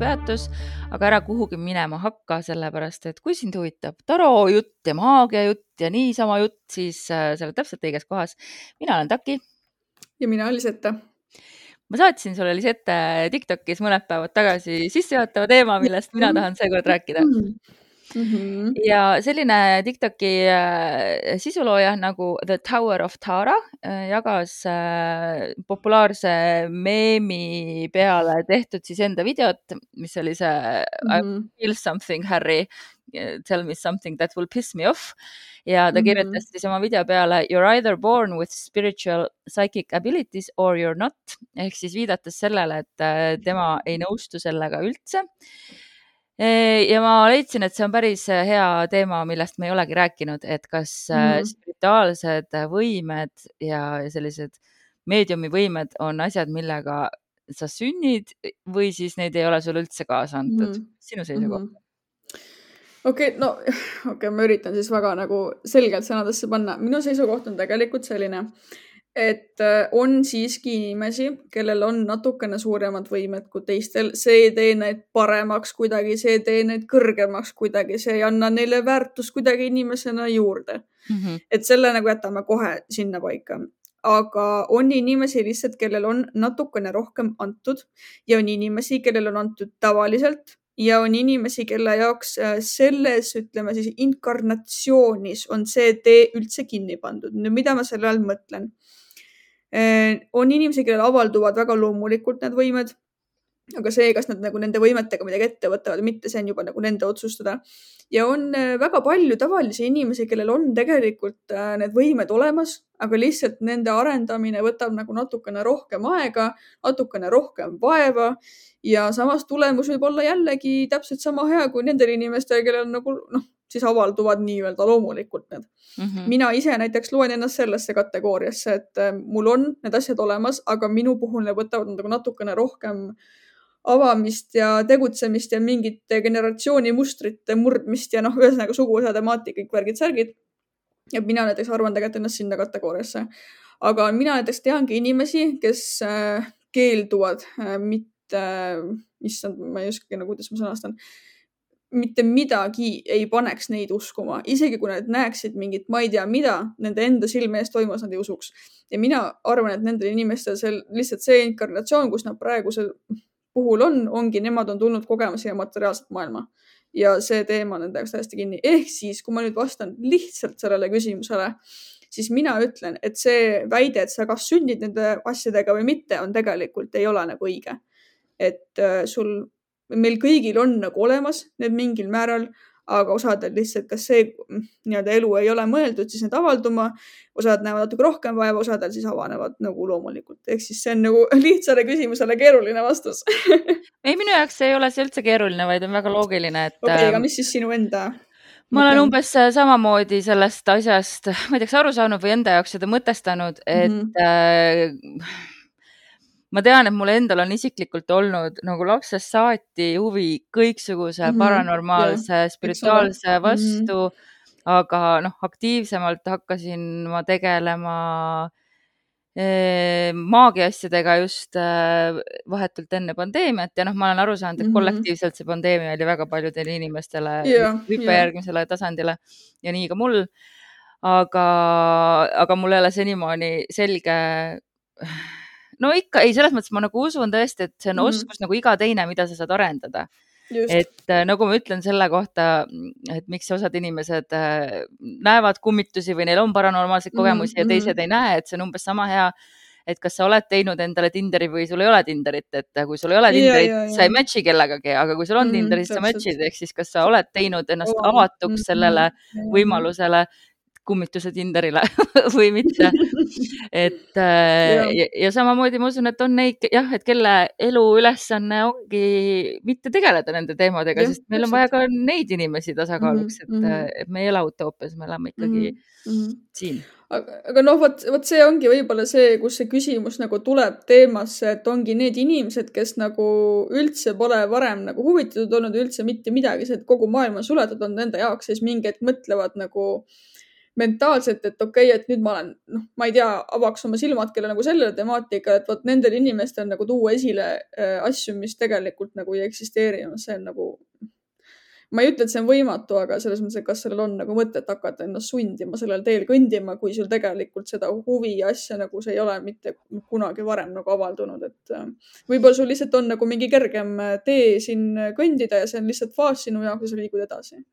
peatus, aga ära kuhugi minema hakka, sellepärast et kui sind huvitab tarojutt ja maagiajutt ja niisama jutt, siis äh, sa oled täpselt õiges kohas. mina olen Taki. ja mina Lisette. ma saatsin sulle Lisette Tiktokis mõned päevad tagasi sissejuhatava teema, millest mina tahan seekord rääkida mm Mm -hmm. ja selline Tiktoki äh, sisulooja nagu The Tower of Tara äh, jagas äh, populaarse meemi peale tehtud siis enda videot, mis oli see mm -hmm. I feel something Harry, tell me something that will piss me off ja ta mm -hmm. kirjutas siis oma video peale You are either born with spiritual psychic abilities or you are not ehk siis viidates sellele, et tema ei nõustu sellega üldse ja ma leidsin, et see on päris äh, hea teema, millest me ei olegi rääkinud, et kas mm -hmm. spirituaalsed võimed ja sellised meediumi võimed on asjad, millega sa sünnid või siis neid ei ole sulle üldse kaasa antud mm. -hmm. sinu seisukoht mm? -hmm okei okay,, no okei okay,, ma üritan siis väga nagu selgelt sõnadesse panna. minu seisukoht on tegelikult selline, et äh, on siiski inimesi, kellel on natukene suuremad võimed kui teistel, see ei tee neid paremaks kuidagi, see ei tee neid kõrgemaks kuidagi, see ei anna neile väärtust kuidagi inimesena juurde mm. -hmm. et selle nagu jätame kohe sinnapaika aga on inimesi lihtsalt, kellel on natukene rohkem antud ja on inimesi, kellel on antud tavaliselt ja on inimesi, kelle jaoks äh, selles, ütleme siis inkarnatsioonis on see tee üldse kinni pandud. nüüd, mida ma selle all mõtlen? Äh, on inimesi, kellel avalduvad väga loomulikult need võimed. aga see, kas nad nagu nende võimetega midagi ette võtavad või mitte, see on juba nagu nende otsustada. ja on äh, väga palju tavalisi inimesi, kellel on tegelikult äh, need võimed olemas, aga lihtsalt nende arendamine võtab nagu natukene rohkem aega, natukene rohkem vaeva ja samas tulemus võib olla jällegi täpselt sama hea kui nendel inimestel, kellel nagu noh siis avalduvad nii-öelda loomulikult need mm. -hmm. mina ise näiteks loen ennast sellesse kategooriasse, et äh, mul on need asjad olemas, aga minu puhul need võtavad nagu natukene rohkem avamist ja tegutsemist ja mingite generatsioonimustrite murdmist ja noh, ühesõnaga suguvõsa temaatika, kõik värgid-särgid. ja mina näiteks arvan tegelikult ennast sinna kategooriasse. aga mina näiteks teangi inimesi, kes äh, keelduvad äh, mitte, issand, ma ei oskagi nagu, kuidas ma sõnastan mitte midagi ei paneks neid uskuma, isegi kui nad näeksid mingit, ma ei tea, mida nende enda silme ees toimus, nad ei usuks. ja mina arvan, et nendel inimestel see lihtsalt see inkarnatsioon, kus nad praegusel puhul on, ongi, nemad on tulnud kogema siia materiaalset maailma ja see teema on nende jaoks täiesti kinni. ehk siis, kui ma nüüd vastan lihtsalt sellele küsimusele, siis mina ütlen, et see väide, et sa kas sünnid nende asjadega või mitte, on tegelikult ei ole nagu õige. et äh, sul meil kõigil on nagu olemas need mingil määral, aga osadel lihtsalt, kas see mm, nii-öelda elu ei ole mõeldud siis need avalduma, osad näevad natuke rohkem vaeva, osadel siis avanevad nagu loomulikult, ehk siis see on nagu lihtsale küsimusele keeruline vastus ei, minu jaoks ei ole see üldse keeruline, vaid on väga loogiline, et. okei okay,, aga ähm, mis siis sinu enda? ma olen umbes samamoodi sellest asjast, ma ei tea, kas aru saanud või enda jaoks seda mõtestanud, et mm -hmm. äh, ma tean, et mul endal on isiklikult olnud nagu lapsest saati huvi kõiksuguse mm -hmm. paranormaalse yeah., spirituaalse mhm. vastu mm, -hmm. aga noh, aktiivsemalt hakkasin ma tegelema eh, maagiaasjadega just eh, vahetult enne pandeemiat ja noh, ma olen aru saanud, et -hmm. kollektiivselt see pandeemia oli väga paljudele inimestele hüppejärgmisele tasandile ja nii ka mul. aga, aga mul ei ole senimaani selge no ikka ei, selles mõttes ma nagu usun tõesti, et see on mm -hmm. oskus nagu iga teine, mida sa saad arendada. et äh, nagu ma ütlen selle kohta, et miks osad inimesed äh, näevad kummitusi või neil on paranormaalseid mhm, kogemusi mm -hmm. ja teised mhm. ei näe, et see on umbes sama hea et kas sa oled teinud endale Tinderi või sul ei ole Tinderit, et äh, kui sul ei ole Tinderit, sa ei match'i kellegagi, aga kui sul on mm, Tinder, siis sa match'id, ehk siis kas sa oled teinud ennast avatuks sellele võimalusele kummituse Tinderile või mitte. Et äh, ja. Ja, samamoodi ma usun, et on neid jah, et kelle elu ülesanne ongi mitte tegeleda nende teemadega, sest meil on vaja ka neid inimesi tasakaaluks, et mm, -hmm. et me ei ela utoopias, me elame ikkagi mm -hmm. siin aga, aga noh, vot, vot see ongi võib-olla see, kus see küsimus nagu tuleb teemasse, et ongi need inimesed, kes nagu üldse pole varem nagu huvitatud olnud üldse mitte midagi, see, et kogu maailm on suletud, on nende jaoks siis mingi hetk mõtlevad nagu äh, mentaalselt, et okei okay,, et nüüd ma olen, noh, ma ei tea, avaks oma silmad küll nagu sellele temaatikale, et vot nendel inimestel nagu tuua esile äh, asju, mis tegelikult nagu ei eksisteeri, see on nagu ma ei ütle, et see on võimatu, aga selles mõttes, et kas sellel on nagu mõtet hakata ennast sundima sellel teel kõndima, kui sul tegelikult seda huvi ja asja nagu see ei ole mitte kunagi varem nagu avaldunud, et äh, võib-olla sul lihtsalt on nagu mingi kergem tee siin kõndida ja see on lihtsalt faas sinu jaoks ja sa liigud edasi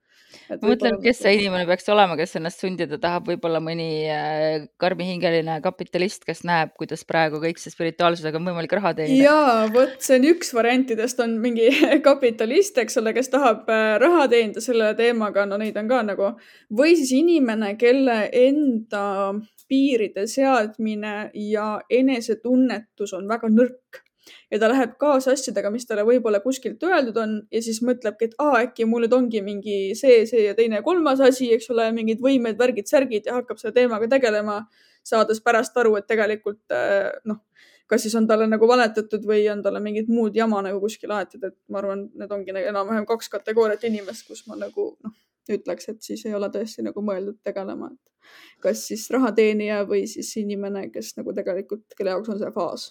ma mõtlen, kes see inimene peaks olema, kes ennast sundida tahab, võib-olla mõni äh, karmihingeline kapitalist, kes näeb, kuidas praegu kõik see spirituaalsusega on võimalik raha teenida. ja vot see on üks variantidest, on mingi kapitalist, eks ole, kes tahab äh, raha teenida selle teemaga, no neid on ka nagu, või siis inimene, kelle enda piiride seadmine ja enesetunnetus on väga nõrk ja ta läheb kaasa asjadega, mis talle võib-olla kuskilt öeldud on ja siis mõtlebki, et aa, äkki mul nüüd ongi mingi see, see ja teine ja kolmas asi, eks ole, mingid võimed, värgid, särgid ja hakkab selle teemaga tegelema, saades pärast aru, et tegelikult äh, noh, kas siis on talle nagu valetatud või on talle mingit muud jama nagu kuskil aetud, et ma arvan, need ongi enam-vähem kaks kategooriat inimest, kus ma nagu noh, ütleks, et siis ei ole tõesti nagu mõeldud tegelema, et kas siis rahateenija või siis inimene, kes nagu tegelikult, kelle jaoks on see faas.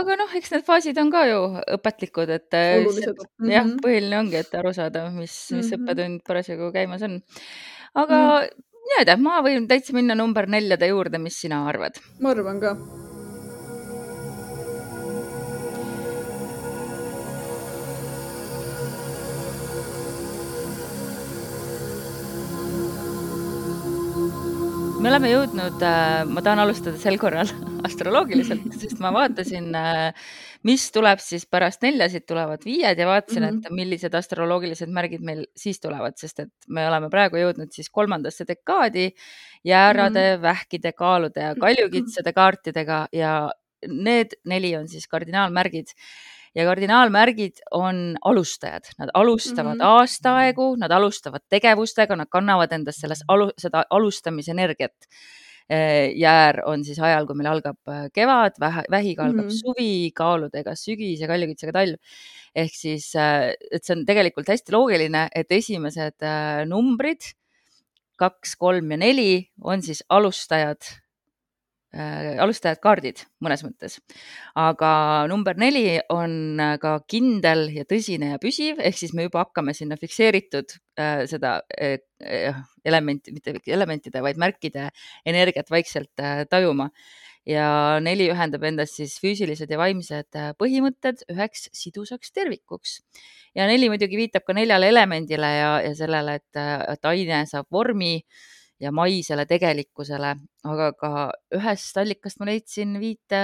aga noh, eks need faasid on ka ju õpetlikud, et äh, Olulised. Jah, mhm. põhiline ongi, et aru saada, mis, mis mm -hmm. õppetund parasjagu käimas on. aga mm -hmm. tea, ma võin täitsa minna number neljade juurde, mis sina arvad? ma arvan ka me oleme jõudnud, äh, ma tahan alustada sel korral astroloogiliselt, sest ma vaatasin, äh, mis tuleb siis pärast neljasid tulevad viied ja vaatasin et millised astroloogilised märgid meil siis tulevad, sest et me oleme praegu jõudnud siis kolmandasse dekaadi jäärade -hmm. vähkide, kaalude ja kaljukitsade kaartidega ja need neli on siis kardinaalmärgid ja kardinaalmärgid on alustajad, nad alustavad mm -hmm. aastaaegu, nad alustavad tegevustega, nad kannavad endas selles alu, seda alustamisenergiat. Äh, jäär on siis ajal, kui meil algab äh, kevad, vähiga algab mm -hmm. suvi, kaaludega sügis ja kaljukitsega talv. ehk siis, äh, et see on tegelikult hästi loogiline, et esimesed numbrid kaks, kolm ja neli on siis alustajad äh, alustajad kaardid mõnes mõttes. aga number neli on äh, ka kindel ja tõsine ja püsiv, ehk siis me juba hakkame sinna fikseeritud äh, seda äh, äh elementi, mitte elementide, vaid märkide energiat vaikselt äh, tajuma. ja neli ühendab endas siis füüsilised ja vaimsed äh, põhimõtted üheks sidusaks tervikuks ja neli muidugi viitab ka neljale elemendile ja, ja sellele, et, et aine saab vormi äh, ja maisele tegelikkusele, aga ka ühest allikast ma leidsin viite,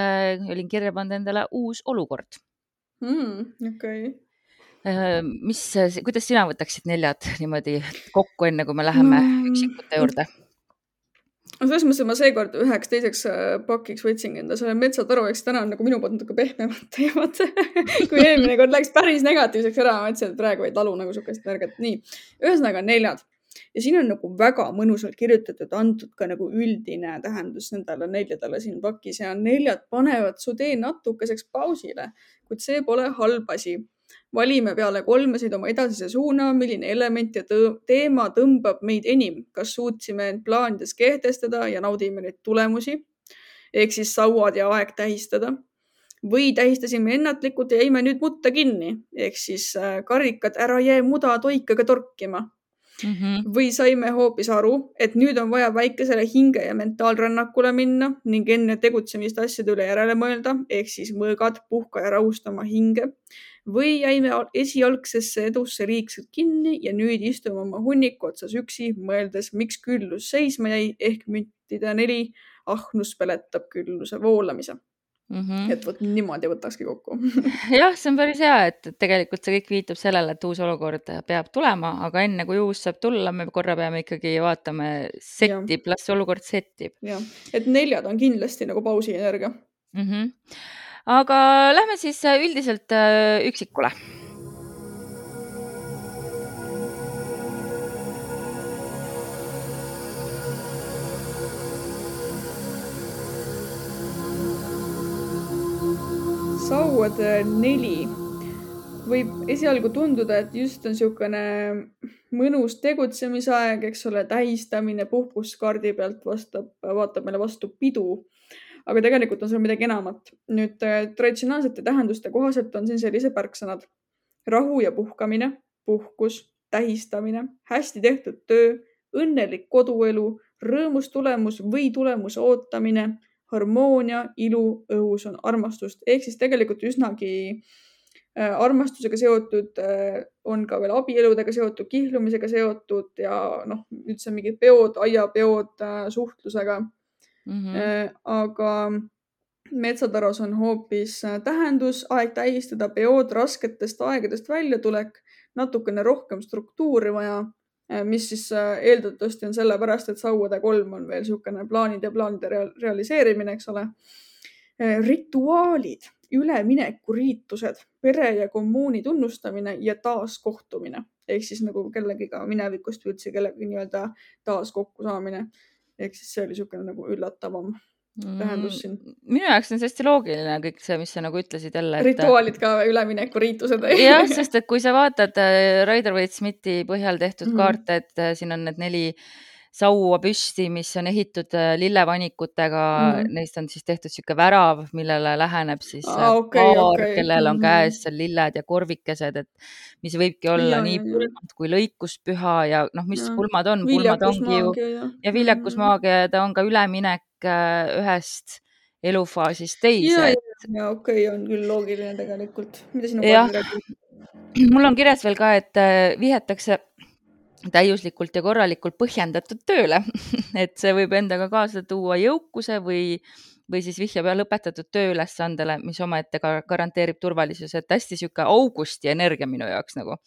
olin kirja pannud endale uus olukord mm,. okei okay. Äh, mis, kuidas sina võtaksid neljad niimoodi kokku, enne kui me läheme no, üksikute juurde? no selles mõttes, et ma seekord üheks teiseks äh, pakiks võtsingi enda selle metsataru, eks täna on nagu minu poolt natuke pehmemad teemad kui eelmine kord läks päris negatiivseks ära, ma mõtlesin, et praegu ei talu nagu sihukest energiat. nii, ühesõnaga neljad ja siin on nagu väga mõnusalt kirjutatud, antud ka nagu üldine tähendus nendele neljadele siin pakis ja neljad panevad su tee natukeseks pausile, kuid see pole halb asi. valime peale kolmesid oma edasise suuna, milline element ja tõ teema tõmbab meid enim, kas suutsime end plaanides kehtestada ja naudime neid tulemusi? Ehk siis sauad ja aeg tähistada. Või tähistasime ennatlikult ja jäime nüüd mutta kinni. Ehk siis äh, karikad, ära jää muda toikaga torkima mm. -hmm. või saime hoopis aru, et nüüd on vaja väikesele hinge ja mentaalrännakule minna ning enne tegutsemist asjade üle järele mõelda, ehk siis mõõgad, puhka ja rahusta oma hinge. või jäime esialgsesse edusse liigselt kinni ja nüüd istume oma hunniku otsas üksi, mõeldes, miks küllus seisma jäi ehk müntide neli ahnus peletab külluse voolamise Mm -hmm. et vot niimoodi võtakski kokku jah, see on päris hea, et tegelikult see kõik viitab sellele, et uus olukord peab tulema, aga enne kui uus saab tulla, me korra peame ikkagi vaatama, settib, las see olukord settib. jah, et neljad on kindlasti nagu pausienergia mm. -hmm. aga lähme siis äh, üldiselt äh, üksikule sauad neli võib esialgu tunduda, et just on niisugune mõnus tegutsemisaeg, eks ole, tähistamine, puhkus kaardi pealt vastab, vaatab meile vastu pidu. aga tegelikult on seal midagi enamat. nüüd äh, traditsionaalsete tähenduste kohaselt on siin sellised märksõnad. rahu ja puhkamine, puhkus, tähistamine, hästi tehtud töö, õnnelik koduelu, rõõmus tulemus või tulemuse ootamine, harmoonia, ilu, õhus on armastust ehk siis tegelikult üsnagi äh, armastusega seotud, äh, on ka veel abieludega seotud, kihlumisega seotud ja noh, üldse mingid peod, aiapeod äh, suhtlusega mm. -hmm. aga metsataros on hoopis tähendus, aeg tähistada peod, rasketest aegadest väljatulek, natukene rohkem struktuuri vaja, mis siis eeldatavasti on sellepärast, et sauade kolm on veel niisugune plaanide plaanide realiseerimine, eks ole. rituaalid üleminekuriitused, pere ja kommuuni tunnustamine ja taaskohtumine ehk siis nagu kellegiga minevikust või üldse kellegagi nii-öelda taas kokkusaamine. ehk siis see oli niisugune nagu üllatavam tähendus siin mm,. minu jaoks on see hästi loogiline kõik see, mis sa nagu ütlesid jälle et.... rituaalid ka üleminekuriitused jah, sest et kui sa vaatad äh, Raider Waite-Smithi põhjal tehtud mm -hmm. kaarte, et äh, siin on need neli saua püsti, mis on ehitud äh, lillevanikutega mm, -hmm. neist on siis tehtud niisugune värav, millele läheneb siis ah, okay, paar okay., kellel on mm -hmm. käes seal lilled ja korvikesed, et mis võibki olla ja, nii pulmad kui lõikuspüha ja noh, mis ja. pulmad on, pulmad ongi ju ja, ja viljakusmaagia ja ta on ka üleminek ühest elufaasist teise. ja, okei okay,, on küll loogiline tegelikult. mida sinu kaart räägib? mul on kirjas veel ka, et vihetakse täiuslikult ja korralikult põhjendatud tööle et see võib endaga kaasa tuua jõukuse või, või siis vihjab lõpetatud tööülesandele, mis omaette ka garanteerib turvalisuse, et hästi sihuke augusti energia minu jaoks nagu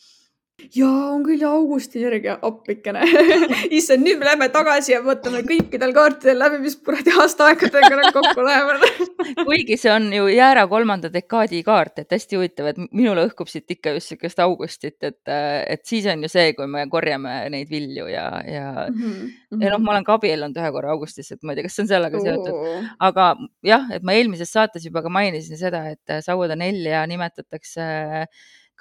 ja on küll ja augusti järgi appikene issand, nüüd me lähme tagasi ja võtame kõikidel kaartidel läbi, mis kuradi aastaaegadega nad kokku lähevad. Kuigi see on ju jäära kolmanda dekaadi kaart, et hästi huvitav, et minule õhkub siit ikka just niisugust augustit, et, et siis on ju see, kui me korjame neid vilju ja, ja mm, -hmm. ja noh, ma olen ka abiellunud ühe korra augustis, et ma ei tea, kas see on sellega seotud. Aga jah, et ma eelmises saates juba ka mainisin seda, et Sauda nelja nimetatakse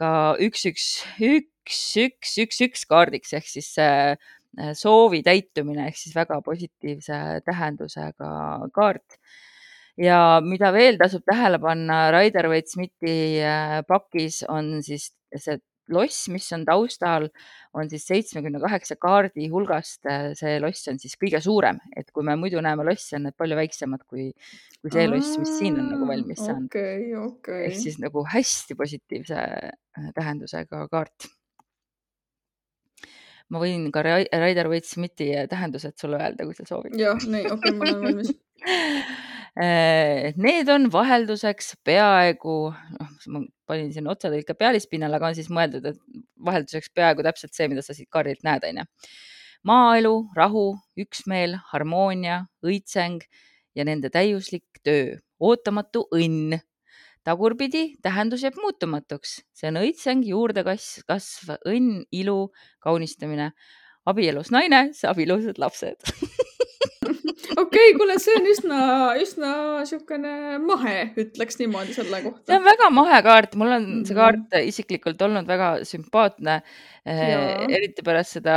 ka üks, üks, üks, üks, üks, üks kaardiks ehk siis äh, soovi täitumine ehk siis väga positiivse tähendusega kaart. ja mida veel tasub tähele panna Raider Waite Smithi äh, pakis on siis see loss, mis on taustal, on siis seitsmekümne kaheksa kaardi hulgast. Äh, see loss on siis kõige suurem, et kui me muidu näeme losse, on need palju väiksemad kui, kui see loss, mis siin on nagu valmis saanud okay,. Okay. ehk siis nagu hästi positiivse äh, tähendusega kaart. ma võin ka Raider Waite-Smithi tähendused sulle öelda, kui sa soovid. jah, nii, okei okay,, ma olen valmis Äh, need on vahelduseks peaaegu, noh, ma panin siin otsetõlke pealispinnal, aga on siis mõeldud, et vahelduseks peaaegu täpselt see, mida sa siit kaardilt näed, onju. maaelu, rahu, üksmeel, harmoonia, õitseng ja nende täiuslik töö, ootamatu õnn. tagurpidi tähendus jääb muutumatuks, see on õitseng, juurdekasv, kasv, õnn, ilu, kaunistamine. abielus naine saab ilusad lapsed okei okay,, kuule, see on üsna, üsna niisugune mahe, ütleks niimoodi selle kohta. see on väga mahe kaart, mul on see mhm. kaart isiklikult olnud väga sümpaatne. Eh, eriti pärast seda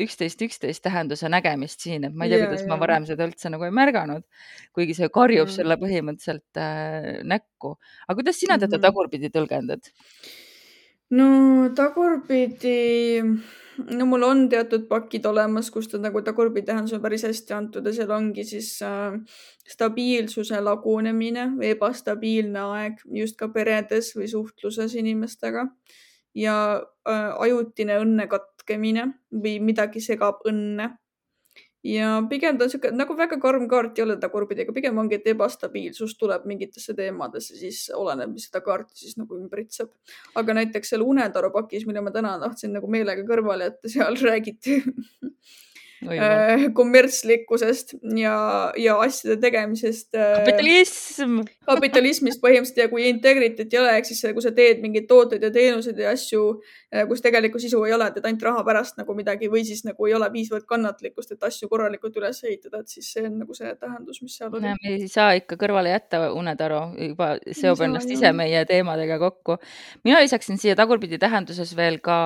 üksteist, üksteist tähenduse nägemist siin, et ma ei tea, kuidas ja. ma varem seda üldse nagu ei märganud. kuigi see karjub ja. sulle põhimõtteliselt äh, näkku. aga kuidas sina teda -hmm. tagurpidi tõlgendad? no tagurpidi no mul on teatud pakid olemas, kus ta nagu tagurpidi tähendus on päris hästi antud ja seal ongi siis äh, stabiilsuse lagunemine või ebastabiilne aeg just ka peredes või suhtluses inimestega. Ja äh, ajutine õnne katkemine või midagi segab õnne ja pigem ta on sihuke nagu väga karm kaart ei ole tagurpidi, aga pigem ongi, et ebastabiilsus tuleb mingitesse teemadesse, siis oleneb, mis seda kaarti siis nagu ümbritseb. aga näiteks seal unetaru pakis, mille ma täna tahtsin nagu meelega kõrvale jätta, seal räägiti Äh, kommertslikkusest ja, ja asjade tegemisest. Äh, kapitalism. kapitalismist põhimõtteliselt ja kui integrity't ei ole, ehk siis kui sa teed mingeid tooteid ja teenuseid ja asju, äh, kus tegelikku sisu ei ole, teed ainult raha pärast nagu midagi või siis nagu ei ole piisavalt kannatlikkust, et asju korralikult üles ehitada, et siis see on nagu see tähendus, mis seal oli. me ei saa ikka kõrvale jätta Unetaru, juba seob ennast ise meie teemadega kokku. mina lisaksin siia tagurpidi tähenduses veel ka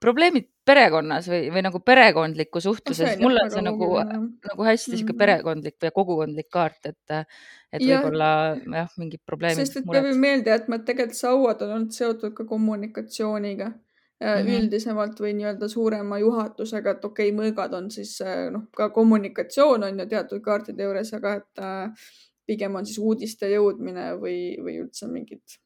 probleemid perekonnas või, või nagu perekondliku suhtluses, mulle on see nagu, nagu hästi sihuke mm -hmm. perekondlik või kogukondlik kaart, et, et võib-olla jah, mingid probleemid. sest et peab ju meelde jätma, et tegelikult see auad on olnud seotud ka kommunikatsiooniga mm -hmm. üldisemalt või nii-öelda suurema juhatusega, et okei okay,, mõõgad on siis noh, ka kommunikatsioon on ju teatud kaartide juures, aga et äh, pigem on siis uudiste jõudmine või, või üldse mingid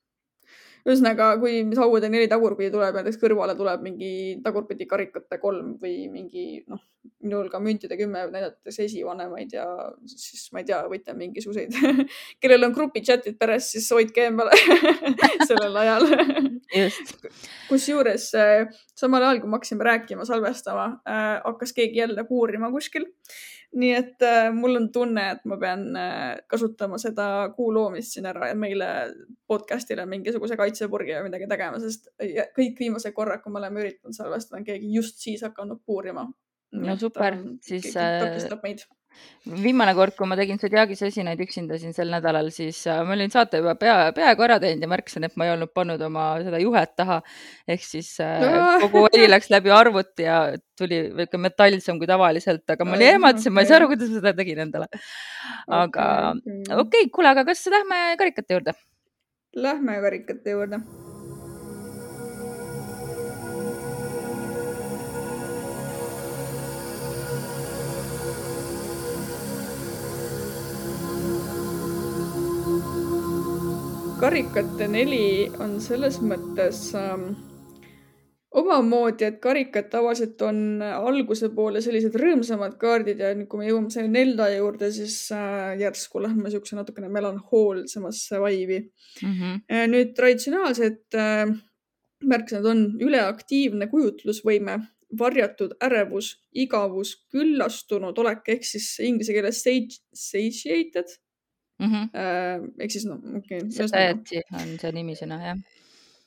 ühesõnaga, kui sauade neli tagurpidi tuleb, näiteks kõrvale tuleb mingi tagurpidi karikate kolm või mingi noh, minul ka müntide kümme näidates esivanemaid ja siis ma ei tea, võite mingisuguseid kellel on grupi chat'id peres, siis hoidke eemale sellel ajal. Kusjuures äh, samal ajal, kui me hakkasime rääkima, salvestama äh,, hakkas keegi jälle puurima kuskil nii et äh, mul on tunne, et ma pean äh, kasutama seda kuu loomist siin ära ja meile podcast'ile mingisuguse kaitsepurgi või midagi tegema, sest kõik viimased korrad, kui me oleme üritanud salvestada, on keegi just siis hakanud puurima. no super, äh, siis. meid viimane kord, kui ma tegin Zodiaagis esinaid üksinda siin sel nädalal, siis äh, ma olin saate juba pea, peaaegu ära teinud ja märkasin, et ma ei olnud pannud oma seda juhet taha. ehk siis äh, kogu heli läks läbi arvuti ja tuli ikka metallsem kui tavaliselt, aga ma olin ehmatasin okay., ma ei saa aru, kuidas ma seda tegin endale. aga okei okay, okay, kuule, aga kas lähme karikate juurde? Lähme karikate juurde karikate neli on selles mõttes ähm, omamoodi, et karikad tavaliselt on alguse poole sellised rõõmsamad kaardid ja nüüd, kui me jõuame selle nelja juurde, siis äh, järsku lähme niisuguse natukene melanhoolsemasse vaivi mm. -hmm. nüüd traditsionaalsed äh, märksõnad on üleaktiivne kujutlusvõime, varjatud ärevus, igavus, küllastunud olek ehk siis inglise keeles satiated mm. -hmm. ehk siis noh, okei okay,. Society on see nimisõna, jah.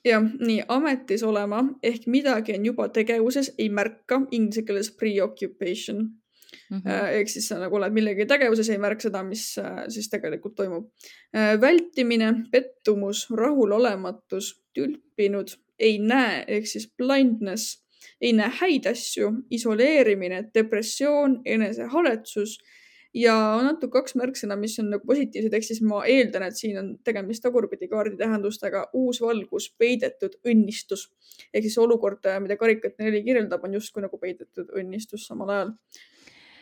jah, nii ametis olema ehk midagi on juba tegevuses, ei märka, inglise keeles preoccupation mm. -hmm. ehk siis sa nagu oled millegi tegevuses, ei märka seda, mis äh, siis tegelikult toimub. vältimine, pettumus, rahulolematus, tülpinud, ei näe ehk siis blindness, ei näe häid asju, isoleerimine, depressioon, enesehaletsus ja on antud kaks märksõna, mis on nagu positiivsed, ehk siis ma eeldan, et siin on tegemist tagurpidi kaardi tähendustega. Uus valgus, peidetud õnnistus. Ehk siis olukord, mida karikat neli kirjeldab, on justkui nagu peidetud õnnistus samal ajal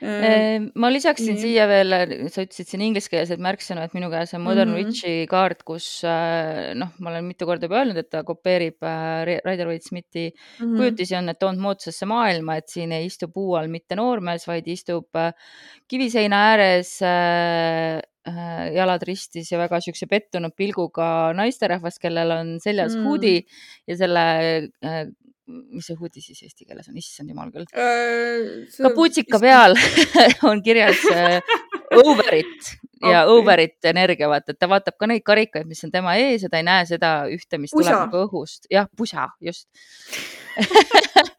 ma lisaksin nii. siia veel, sa ütlesid siin ingliskeelsed märksõnu, et minu käes on Modern mm -hmm. Witchi kaart, kus äh, noh, ma olen mitu korda juba öelnud, et ta kopeerib äh, Rider-Waite-Smithi mm -hmm. kujutisi, on need toonud moodsesse maailma, et siin ei istu puu all mitte noormees, vaid istub kiviseina ääres jalad ristis ja väga siukse pettunud pilguga naisterahvas, kellel on seljas mm. huudi ja selle mis see hoodie siis eesti keeles on, issand jumal küll äh,. kapuutsika peal on kirjas äh, over it ja okay. over it energia, vaata, et ta vaatab ka neid karikaid, mis on tema ees ja ta ei näe seda ühte, mis pusa. tuleb nagu õhust. jah, pusa, just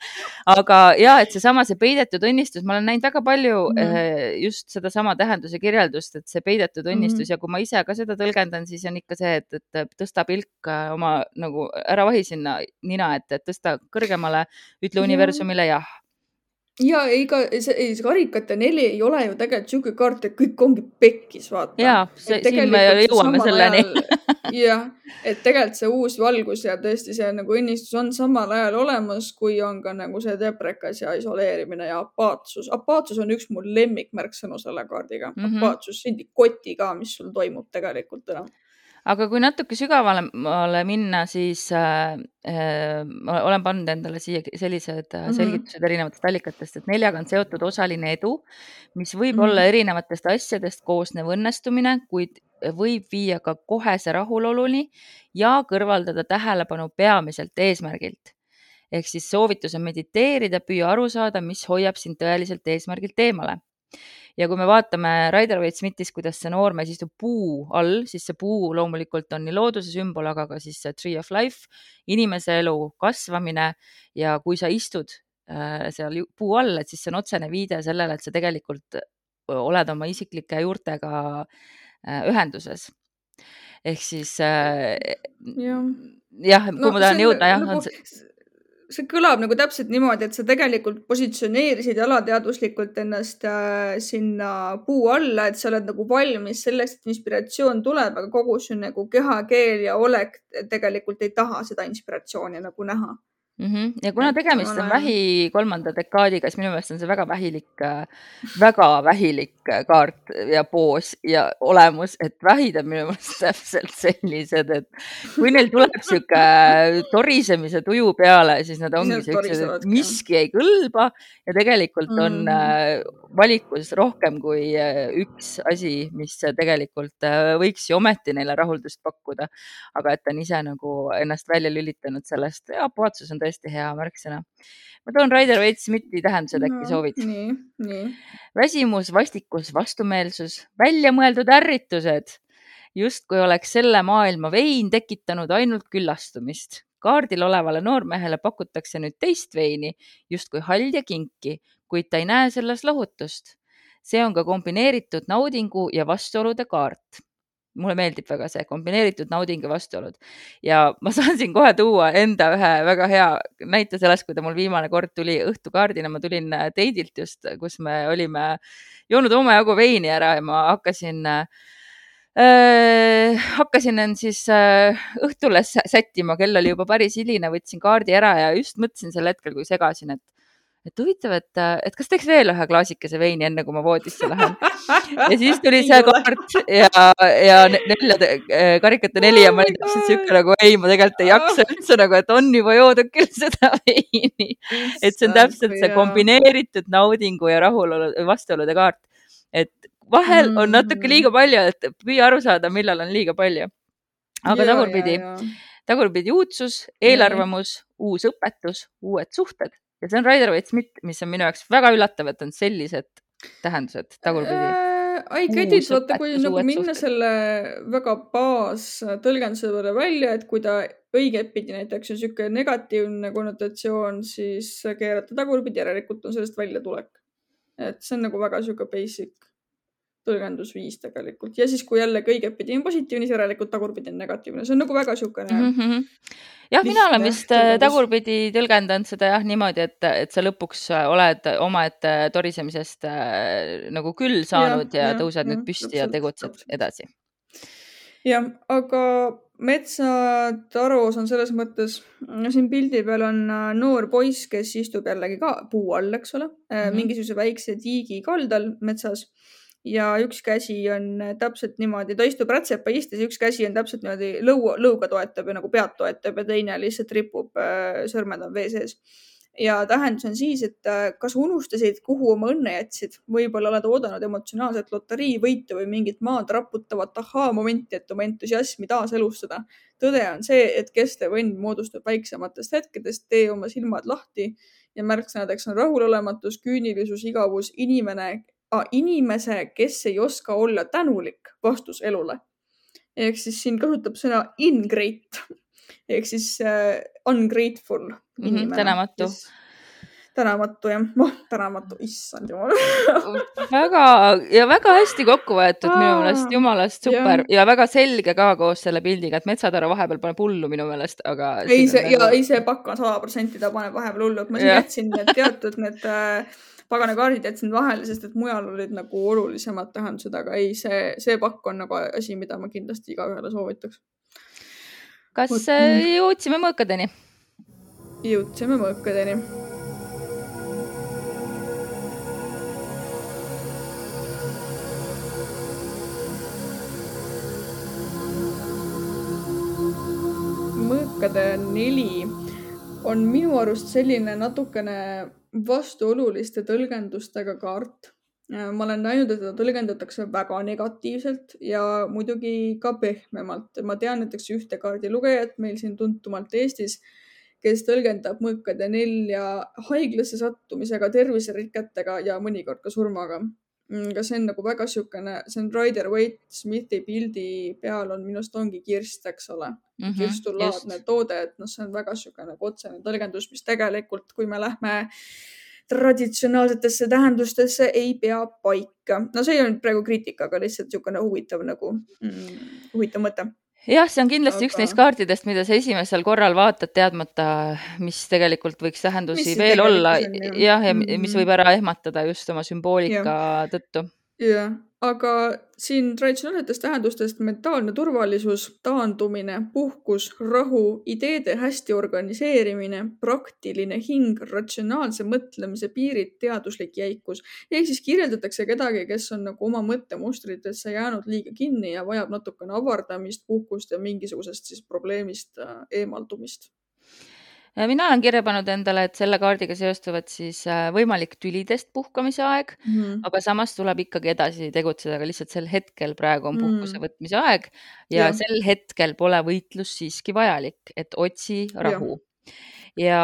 aga ja, et seesama, see peidetud õnnistus, ma olen näinud väga palju mm -hmm. just sedasama tähenduse kirjeldust, et see peidetud õnnistus mm -hmm. ja kui ma ise ka seda tõlgendan, siis on ikka see, et, et tõsta pilk oma nagu ära vahi sinna nina et tõsta kõrgemale, ütle universumile jah ja ei ka see, ei see karikate neli ei ole ju tegelikult siuke kaart, et kõik ongi pekkis, vaata. ja, siin me jõuame selleni jah, et tegelikult see uus valgus ja tõesti see nagu õnnistus on samal ajal olemas, kui on ka nagu see deprekas ja isoleerimine ja apaatsus. apaatsus on üks mu lemmikmärksõnu selle kaardiga mm. -hmm. apaatsus, on koti ka, mis sul toimub tegelikult enam aga kui natuke sügavamale minna, siis äh, äh, olen pannud endale siia sellised mm -hmm. selgitused erinevatest allikatest, et neljaga on seotud osaline edu, mis võib mm -hmm. olla erinevatest asjadest koosnev õnnestumine, kuid võib viia ka kohese rahuloluni ja kõrvaldada tähelepanu peamiselt eesmärgilt. ehk siis soovitus on mediteerida, püüa aru saada, mis hoiab sind tõeliselt eesmärgilt eemale ja kui me vaatame Rider-Waite-Smithis, kuidas see noormees istub puu all, siis see puu loomulikult on nii looduse sümbol, aga ka siis see tree of life, inimese elu kasvamine ja kui sa istud äh, seal puu all, et siis see on otsene viide sellele, et sa tegelikult oled oma isiklike juurtega äh, ühenduses. ehk siis äh, jah, jah, kuhu no, ma tahan jõuda, jah, on see see kõlab nagu täpselt niimoodi, et sa tegelikult positsioneerisid alateadvuslikult ennast äh, sinna puu alla, et sa oled nagu valmis selleks, et inspiratsioon tuleb, aga kogu su nagu kehakeel ja olek tegelikult ei taha seda inspiratsiooni nagu näha mm. -hmm. ja kuna tegemist on vähi kolmanda dekaadiga, siis minu meelest on see väga vähilik, väga vähilik kaart ja poos ja olemus, et vähid on minu meelest täpselt sellised, et kui neil tuleb sihuke torisemise tuju peale, siis nad ongi siuksed, et miski ei kõlba ja tegelikult on mm -hmm. Valikus rohkem kui äh, üks asi, mis tegelikult äh, võiks ju ometi neile rahuldust pakkuda. aga et ta on ise nagu ennast välja lülitanud sellest ja puhatsus on tõesti hea märksõna. ma toon Raider Waite-Smithi tähendused, äkki no, soovid? nii, nii. väsimus, vastikus, vastumeelsus, väljamõeldud ärritused, justkui oleks selle maailma vein tekitanud ainult küllastumist. kaardil olevale noormehele pakutakse nüüd teist veini, justkui halja kinki, kuid ta ei näe selles lohutust. see on ka kombineeritud naudingu ja vastuolude kaart. Mulle meeldib väga see kombineeritud nauding ja vastuolud. Ja ma saan siin kohe tuua enda ühe väga hea näite sellest, kui ta mul viimane kord tuli õhtukaardina, ma tulin teidilt äh, just, kus me olime joonud omajagu veini ära ja ma hakkasin äh, hakkasin end siis äh, õhtule sättima, kell oli juba päris hiline, võtsin kaardi ära ja just mõtlesin sel hetkel, kui segasin, et et huvitav, et, et kas teeks veel ühe klaasikese veini, enne kui ma voodisse lähen. ja siis tuli see kaart ja, ja nelja, eh, karikate neli ja ma olin täpselt sihuke nagu ei, ma tegelikult ei jaksa üldse nagu, et on juba joodud küll seda veini. et see on täpselt see kombineeritud naudingu ja rahulolu, vastuolude kaart. et vahel on natuke liiga palju, et püüa aru saada, millal on liiga palju. aga tagurpidi, tagurpidi uudsus, eelarvamus, uus õpetus, uued suhted ja see on Rider Waite Smith, mis on minu jaoks väga üllatav, et on sellised tähendused tagurpidi äh,. I get it, vaata, kui nagu minna suhted. selle väga baastõlgenduse peale välja, et kui ta õigetpidi näiteks on niisugune negatiivne konnotatsioon, siis keerata tagurpidi, järelikult on sellest väljatulek. et see on nagu väga niisugune basic tõlgendusviis tegelikult ja siis, kui jällegi õigetpidi on positiivne, siis järelikult tagurpidi on negatiivne, see on nagu väga niisugune mm. -hmm. jah, mina olen vist äh, tõlgendus. tagurpidi tõlgendanud seda jah niimoodi, et, et sa lõpuks äh, oled omaette torisemisest äh, nagu küll saanud ja, ja, ja tõused ja, nüüd püsti täpselt, ja tegutsed täpselt. edasi. jah, aga metsataros on selles mõttes, siin pildi peal on äh, noor poiss, kes istub jällegi ka puu all, eks ole mm, -hmm. mingisuguse väikse tiigi kaldal metsas ja üks käsi on täpselt niimoodi, ta istub rätsepa istes, üks käsi on täpselt niimoodi lõu, lõuga toetab ja nagu pead toetab ja teine lihtsalt ripub, äh, sõrmed on vee sees. ja tähendus on siis, et äh, kas unustasid, kuhu oma õnne jätsid, võib-olla oled oodanud emotsionaalset loteriivõitu või mingit maad raputavat ahhaa-momenti, et oma entusiasmi taaselustada. tõde on see, et kestev õnn moodustub väiksematest hetkedest, tee oma silmad lahti ja märksõnadeks on rahulolematus, küünilisus, igavus, inimene, inimese, kes ei oska olla tänulik vastus elule. ehk siis siin kasutab sõna ingrate ehk siis uh, ungrateful mhm, inimene. mm. -hmm, tänamatu. Kes tänamatu jah, oh tänamatu, issand jumal. Väga ja väga hästi kokku võetud Aa, minu meelest, jumalast super. Ja. ja väga selge ka koos selle pildiga, et metsataru vahepeal paneb hullu minu meelest, aga. ei see ja ei see pakk on sada protsenti, ta paneb vahepeal hullu, et ma siin jätsin need teatud need äh, pagana kaardid jätsin vahele, sest et mujal olid nagu olulisemad tähendused, aga ei, see, see pakk on nagu asi, mida ma kindlasti igaühele soovitaks. kas Võt... Äh, jõudsime mõõkadeni? jõudsime mõõkadeni mõõkade neli on minu arust selline natukene vastuoluliste tõlgendustega kaart. ma olen näinud, et teda tõlgendatakse väga negatiivselt ja muidugi ka pehmemalt. ma tean näiteks ühte kaardilugejat meil siin tuntumalt Eestis, kes tõlgendab mõõkade nelja haiglasse sattumisega, terviseriketega ja mõnikord ka surmaga aga see on nagu väga niisugune, see on Rider Waite Smithi pildi peal on minu arust ongi kirst, eks ole mm -hmm,. kirstulaadne toode, et noh, see on väga niisugune nagu otsene tõlgendus, mis tegelikult, kui me lähme traditsionaalsetesse tähendustesse, ei pea paika. no see ei olnud praegu kriitika, aga lihtsalt niisugune huvitav nagu mm,, huvitav mõte jah, see on kindlasti aga... üks neist kaartidest, mida sa esimesel korral vaatad, teadmata, mis tegelikult võiks tähendusi mis veel olla. jah, ja mm -hmm. mis võib ära ehmatada just oma sümboolika ja. tõttu. jah, aga siin traditsionaalsetest tähendustest mentaalne turvalisus, taandumine, puhkus, rahu, ideede hästi organiseerimine, praktiline hing, ratsionaalse mõtlemise piirid, teaduslik jäikus. ehk siis kirjeldatakse kedagi, kes on nagu oma mõttemustritesse jäänud liiga kinni ja vajab natukene avardamist, puhkust ja mingisugusest siis probleemist äh, eemaldumist mina olen kirja pannud endale, et selle kaardiga seostuvad siis äh, võimalik tülidest puhkamise aeg mm, -hmm. aga samas tuleb ikkagi edasi tegutseda, aga lihtsalt sel hetkel praegu on puhkuse mm -hmm. võtmise aeg ja, ja sel hetkel pole võitlus siiski vajalik, et otsi rahu. ja,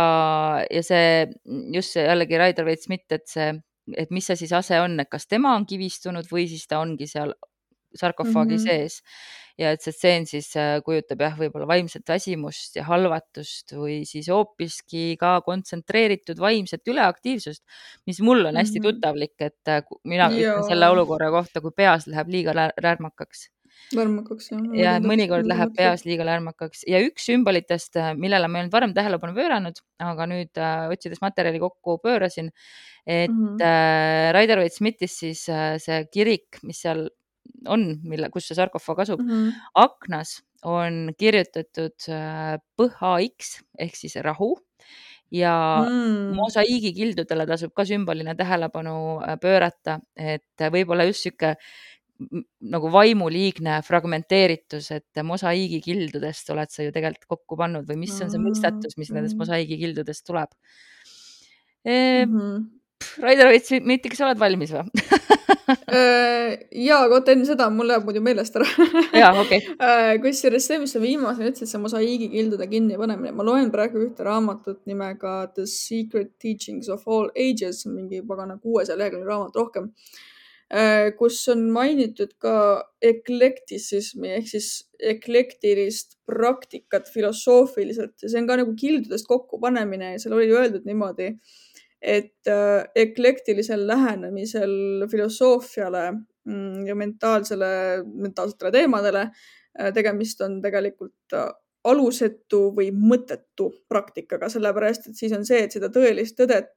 ja see just see jällegi Raider Waite-Smith, et see, et mis see siis ase on, et kas tema on kivistunud või siis ta ongi seal sarkofaagi mm -hmm. sees ja et see stseen siis äh, kujutab jah, võib-olla vaimset väsimust ja halvatust või siis hoopiski ka kontsentreeritud vaimset üleaktiivsust, mis mul on hästi mm -hmm. tuttavlik, et äh, mina ütlen selle olukorra kohta, kui peas läheb liiga lärmakaks lärmakaks jah. ja mõnikord läheb peas liiga lärmakaks ja üks sümbolitest, äh, millele ma ei olnud varem tähelepanu pööranud, aga nüüd äh, otsides materjali kokku pöörasin, et mm -hmm. äh, Raider Waite-Smithis siis äh, see kirik, mis seal on, mille, kus see sarkofaag asub mm, -hmm. aknas on kirjutatud äh, PHX ehk siis rahu ja mm. mosaiigikildudele tasub ka sümbolina tähelepanu äh, pöörata, et võib-olla just sihuke nagu vaimuliigne fragmenteeritus, et mosaiigikildudest oled sa ju tegelikult kokku pannud või mis on see mõistatus, mis nendest mm. mosaiigikildudest tuleb e,? Mm -hmm. Raido Rõits, kas sa oled valmis või Äh, ja, aga oota enne seda, mul läheb muidu meelest ära. jaa, okei okay. Äh, kusjuures see, mis sa viimasena ütlesid, see mosaiigikildude kinnipanemine, ma loen praegu ühte raamatut nimega The Secret Teachings of All Ages, mingi pagana kuuesaja lehekülje raamat rohkem, äh, kus on mainitud ka eklektisismi ehk siis eklektilist praktikat filosoofiliselt ja see on ka nagu kildudest kokkupanemine ja seal oli öeldud niimoodi et äh, eklektilisel lähenemisel filosoofiale mm, ja mentaalsele, mentaalsetele teemadele äh, tegemist on tegelikult äh, alusetu või mõttetu praktikaga, sellepärast et siis on see, et seda tõelist tõdet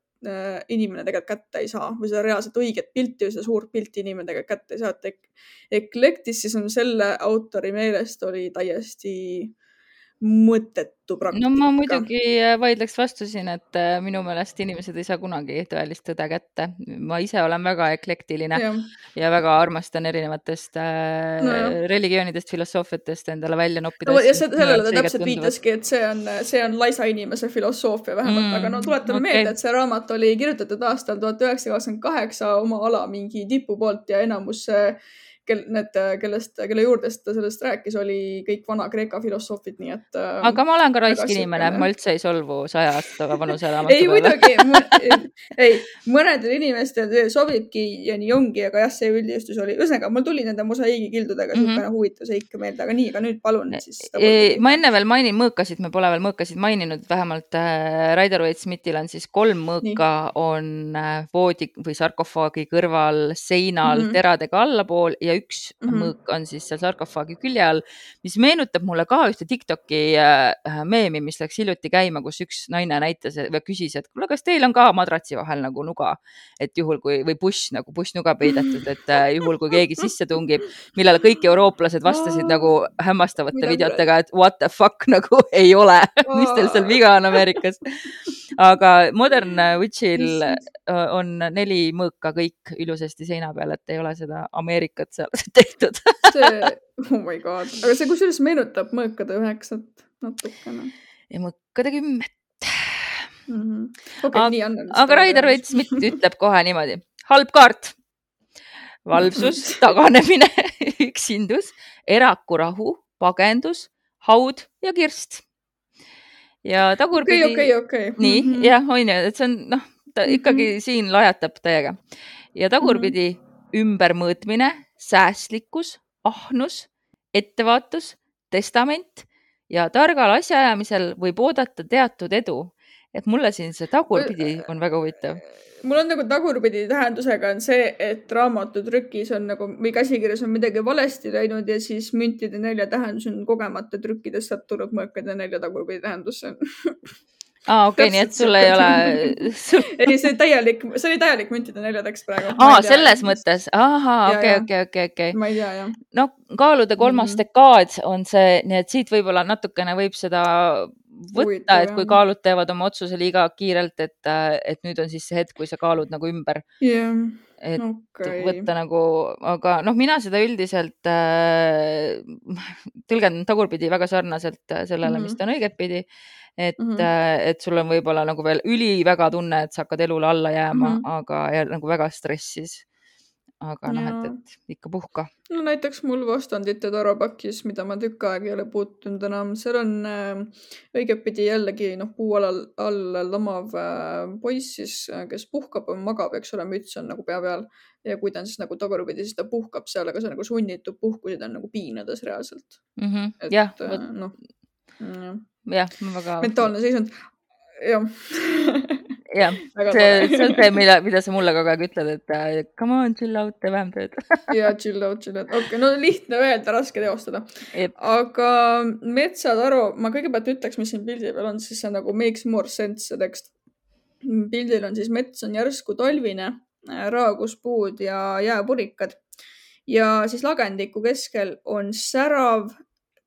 inimene tegelikult kätte ei saa või seda reaalset õiget pilti või seda suurt pilti inimene tegelikult kätte ei saa, et ek eklektis siis on selle autori meelest oli täiesti äh, mõttetu praktika. no ma muidugi äh, vaidleks vastu siin, et äh, minu meelest inimesed ei saa kunagi tõelist tõde kätte. ma ise olen väga eklektiline ja, ja väga armastan erinevatest äh, no, religioonidest, filosoofiatest endale välja noppida. no ja sellele ta täpselt viitaski, et see on, see on laisa inimese filosoofia vähemalt mm,, aga no tuletame okay. meelde, et see raamat oli kirjutatud aastal tuhat üheksasada kakskümmend kaheksa oma ala mingi tipu poolt ja enamus kel, need, kellest, kelle juurdest ta sellest rääkis, oli kõik Vana-Kreeka filosoofid, nii et. Äh, aga ma olen ka raisk inimene, ma üldse ei solvu saja aasta vanuse raamatu ei muidugi ei, mõnedel inimestel sobibki ja nii ongi, aga jah, see üldistus oli, ühesõnaga mul tuli nende mosaiigikildudega mm -hmm. niisugune huvitav seik meelde, aga nii, aga nüüd palun siis. ma enne veel mainin mõõkasid, me pole veel mõõkasid maininud, vähemalt äh, Raider Waite-Smithil on siis kolm mõõka nii. on äh, voodi või sarkofaagi kõrval seinal mm -hmm. teradega allapool ja üks mm -hmm. mõõk on siis seal sarkofaagi külje all, mis meenutab mulle ka ühte Tiktoki äh, meemi, mis läks hiljuti käima, kus üks naine näitas või küsis, et kuule, kas teil on ka madratsi vahel nagu nuga, et juhul kui või buss nagu bussnuga peidetud, et äh, juhul kui keegi sisse tungib, millele kõik eurooplased vastasid nagu hämmastavate videotega, et what the fuck nagu ei ole. Mis teil seal viga on Ameerikas? Aga Modern Witchil on neli mõõka kõik ilusasti seina peal, et ei ole seda Ameerikat seal tehtud see, oh my god, aga see kusjuures meenutab mõõkade üheksat natukene. ja mõõkade kümmet mm. -hmm. Okay, aga, nii, aga Raider Waite-Smith ütleb kohe niimoodi, halb kaart, valvsus, taganemine üksindus, erakurahu, pagendus, haud ja kirst. ja tagurpidi okay,. okei, okei, okei. nii mm -hmm. jah, on ju, et see on noh, ta ikkagi mm -hmm. siin lajatab täiega ja tagurpidi mm -hmm. Ümbermõõtmine säästlikkus, ahnus, ettevaatus, testament ja targal asjaajamisel võib oodata teatud edu. et mulle siin see tagurpidi on väga huvitav. mul on nagu tagurpidi tähendusega on see, et raamatutrükis on nagu või käsikirjas on midagi valesti läinud ja siis müntide nelja tähendus on kogemata trükkides sattunud mõõkade nelja tagurpidi tähendusse aa, okei okay,, nii et sul ei ole sul... ei, see täielik, see oli täielik müntide nelja tekst praegu. aa, selles mõttes, ahaa, okei, okei, okei, okei. ma ei tea, jah. no kaalude kolmas mm -hmm. dekaad on see, nii et siit võib-olla natukene võib seda võtta, et kui kaalud teevad oma otsuse liiga kiirelt, et, et nüüd on siis see hetk, kui sa kaalud nagu ümber yeah.. et okay. võtta nagu, aga noh, mina seda üldiselt äh, tõlgendan tagurpidi väga sarnaselt sellele mm, -hmm. mis ta on õigetpidi et mm, -hmm. et sul on võib-olla nagu veel üliväga tunne, et sa hakkad elule alla jääma mm, -hmm. aga ja nagu väga stressis. aga noh, et, et ikka puhka. no näiteks mul vastandite tarapakis, mida ma tükk aega ei ole puutunud enam, seal on äh, õigetpidi jällegi noh, puualal all lamav äh, poiss siis, äh, kes puhkab, magab, eks ole, müts on nagu pea peal ja kui ta on siis nagu tagurpidi, siis ta puhkab seal, aga see on nagu sunnitud puhkus ja ta on nagu piinades reaalselt mm. -hmm. et jah, noh jah jah, väga. mentaalne seisund, jah jah, see, see on see, mida, mida sa mulle kogu aeg ütled, et uh, come on, chill out, tee vähem tööd ja chill out, chill out, okei okay,, no lihtne öelda, raske teostada. aga metsataru, ma kõigepealt ütleks, mis siin pildi peal on, siis see nagu makes more sense, see tekst. pildil on siis mets on järsku talvine, raakuspuud ja jääpurikad ja siis lagendiku keskel on särav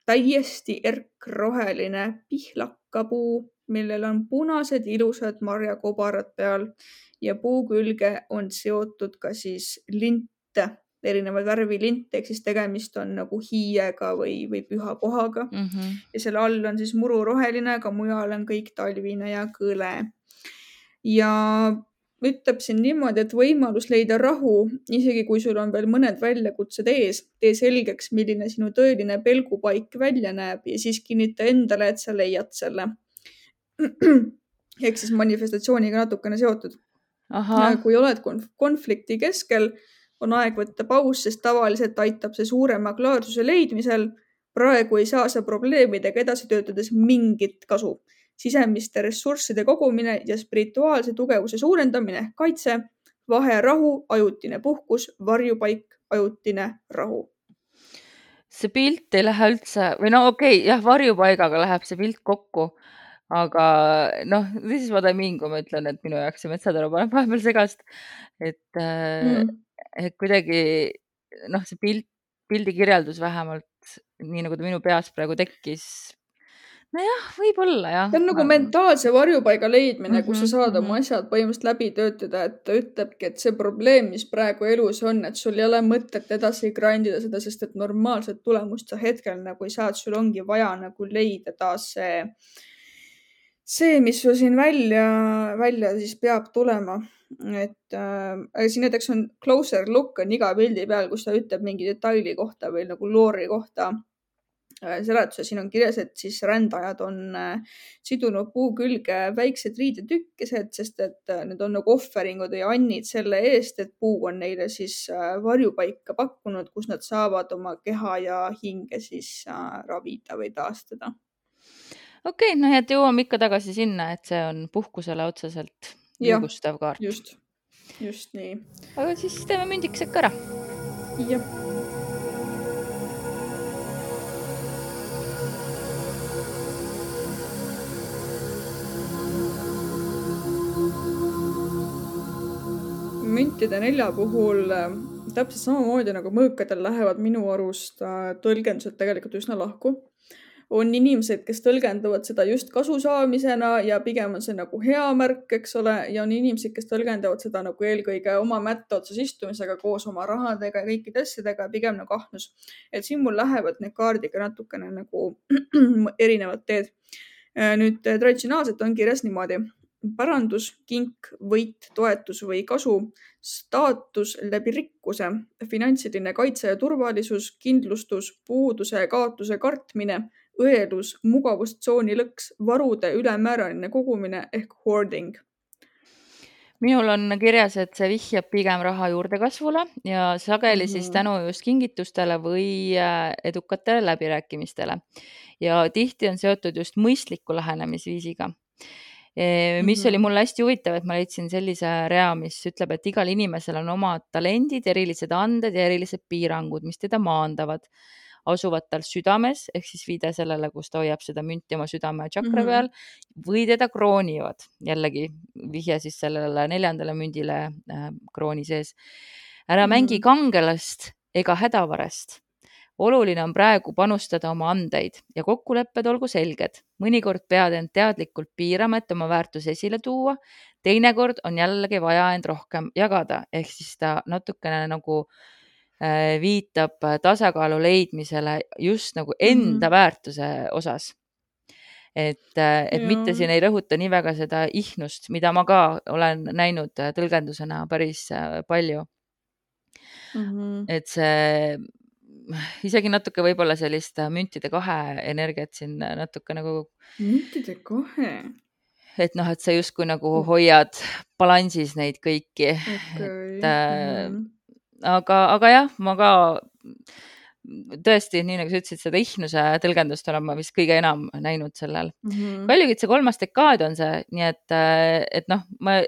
täiesti erkroheline pihlakapuu, millel on punased ilusad marjakobarad peal ja puu külge on seotud ka siis linte, erinevat värvi lint, ehk siis tegemist on nagu hiiega või, või püha kohaga mm. -hmm. ja selle all on siis mururoheline, aga mujal on kõik talvine ja kõle. ja ütleb siin niimoodi, et võimalus leida rahu, isegi kui sul on veel mõned väljakutsed ees, tee selgeks, milline sinu tõeline pelgupaik välja näeb ja siis kinnita endale, et sa leiad selle. ehk siis manifestatsiooniga natukene seotud. kui oled konf konflikti keskel, on aeg võtta paus, sest tavaliselt aitab see suurema klaarsuse leidmisel. praegu ei saa sa probleemidega edasi töötades mingit kasu sisemiste ressursside kogumine ja spirituaalse tugevuse suurendamine, kaitse, vaherahu, ajutine puhkus, varjupaik, ajutine rahu. see pilt ei lähe üldse või no okei okay,, jah, varjupaigaga läheb see pilt kokku, aga noh, this is what I mean, kui ma ütlen, et minu jaoks see metsataru paneb vahepeal segast, et mm., et kuidagi noh, see pilt, pildi kirjeldus vähemalt nii nagu ta minu peas praegu tekkis, nojah, võib-olla jah. see on nagu mentaalse varjupaiga leidmine mm, -hmm, kus sa mhm, saad mm -hmm. oma asjad põhimõtteliselt läbi töötada, et ta ütlebki, et see probleem, mis praegu elus on, et sul ei ole mõtet edasi grind ida seda, sest et normaalset tulemust sa hetkel nagu ei saa, et sul ongi vaja nagu leida taas see, see, mis sul siin välja, välja siis peab tulema et äh, siin näiteks on closer look on iga pildi peal, kus ta ütleb mingi detaili kohta või nagu loori kohta Äh, seletuses siin on kirjas, et siis rändajad on äh, sidunud puu külge väiksed riidetükkesed, sest et äh, need on nagu ohveringud või annid selle eest, et puu on neile siis varjupaika pakkunud, kus nad saavad oma keha ja hinge siis ravida või taastada. okei okay,, no et jõuame ikka tagasi sinna, et see on puhkusele otseselt julgustav kaart. just, just nii. aga siis teeme mündikesega ära. jah müntide nelja puhul äh, täpselt samamoodi nagu mõõkadel lähevad minu arust äh, tõlgendused tegelikult üsna lahku. on inimesed, kes tõlgendavad seda just kasu saamisena ja pigem on see nagu hea märk, eks ole, ja on inimesed, kes tõlgendavad seda nagu eelkõige oma mätta otsas istumisega koos oma rahadega ja kõikide asjadega, pigem nagu ahnus. et siin mul lähevad need kaardiga natukene nagu erinevad teed. Äh, nüüd traditsionaalselt on kirjas niimoodi pärandus, kink, võit, toetus või kasu, staatus läbi rikkuse, finantsiline kaitse ja turvalisus, kindlustus, puuduse ja kaotuse kartmine, õelus, mugavustsooni lõks, varude ülemääraline kogumine ehk hoarding minul on kirjas, et see vihjab pigem raha juurdekasvule ja sageli mm -hmm. siis tänu just kingitustele või äh, edukatele läbirääkimistele. ja tihti on seotud just mõistliku lähenemisviisiga mis mm -hmm. oli mulle hästi huvitav, et ma leidsin sellise rea, mis ütleb, et igal inimesel on omad talendid, erilised anded ja erilised piirangud, mis teda maandavad asuvad tal südames ehk siis viide sellele, kus ta hoiab seda münti oma südame tšakra mm -hmm. peal või teda kroonivad, jällegi vihje siis sellele neljandale mündile äh, krooni sees. ära mm -hmm. mängi kangelast ega hädavarest oluline on praegu panustada oma andeid ja kokkulepped olgu selged. mõnikord pead end teadlikult piirama, et oma väärtusi esile tuua. teinekord on jällegi vaja end rohkem jagada, ehk siis ta natukene nagu äh, Äh, viitab äh, tasakaalu leidmisele just nagu enda mm -hmm. väärtuse osas. et, äh, et ja. mitte siin ei rõhuta nii väga seda ihnust, mida ma ka olen näinud tõlgendusena päris palju mm. -hmm. et see isegi natuke võib-olla sellist müntide kahe energiat siin natuke nagu. müntide kahe? et noh, et sa justkui nagu hoiad balansis neid kõiki okay., et mm. -hmm aga, aga jah, ma ka tõesti, nii nagu sa ütlesid, seda ihnuse tõlgendust olen ma vist kõige enam näinud sellel mm -hmm.. kaljukitse kolmas dekaad on see, nii et, et noh, ma,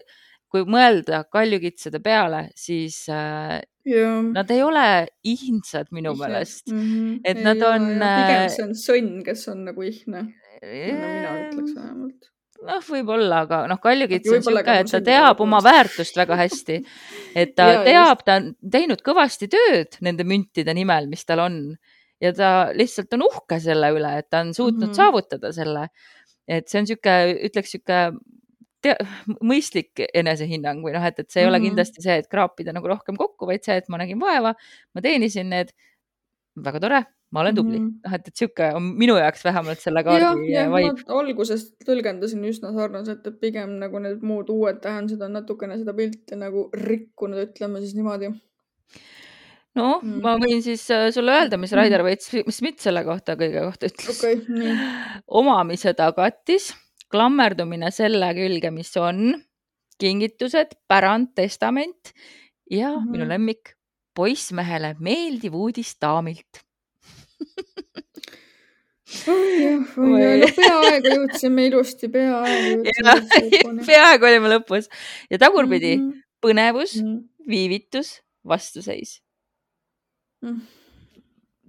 kui mõelda kaljukitsede peale, siis äh, ja. nad ei ole ihnsad minu meelest mm. -hmm. et ei nad on. pigem see on sõnn, kes on nagu ihne. mina ütleks vähemalt noh, võib-olla, aga noh, Kaljukits on sihuke, et ta teab oma väärtust väga hästi. et ta ja, teab, ta on teinud kõvasti tööd nende müntide nimel, mis tal on ja ta lihtsalt on uhke selle üle, et ta on suutnud mm -hmm. saavutada selle. et see on sihuke, ütleks sihuke mõistlik enesehinnang või noh, et, et see ei mm -hmm. ole mhm. kindlasti see, et kraapida nagu rohkem kokku, vaid see, et ma nägin vaeva, ma teenisin need. väga tore ma olen tubli mm. -hmm. noh, et, et sihuke on minu jaoks vähemalt selle kaardi vibe. algusest tõlgendasin üsna sarnaselt, et pigem nagu need muud uued tähendused on natukene seda pilti nagu rikkunud, ütleme siis niimoodi. noh mm., ma võin siis äh, sulle öelda, mis Raider Veits Schmidt selle kohta kõige kohta ütles okay,. omamise tagatis, klammerdumine selle külge, mis on, kingitused, pärand, testament ja mm -hmm. minu lemmik, poissmehele meeldiv uudis daamilt. No peaaegu jõudsime ilusti, peaaegu peaaegu olime lõpus. Ja tagurpidi mm -hmm. põnevus mm, -hmm. viivitus, vastuseis. Mm..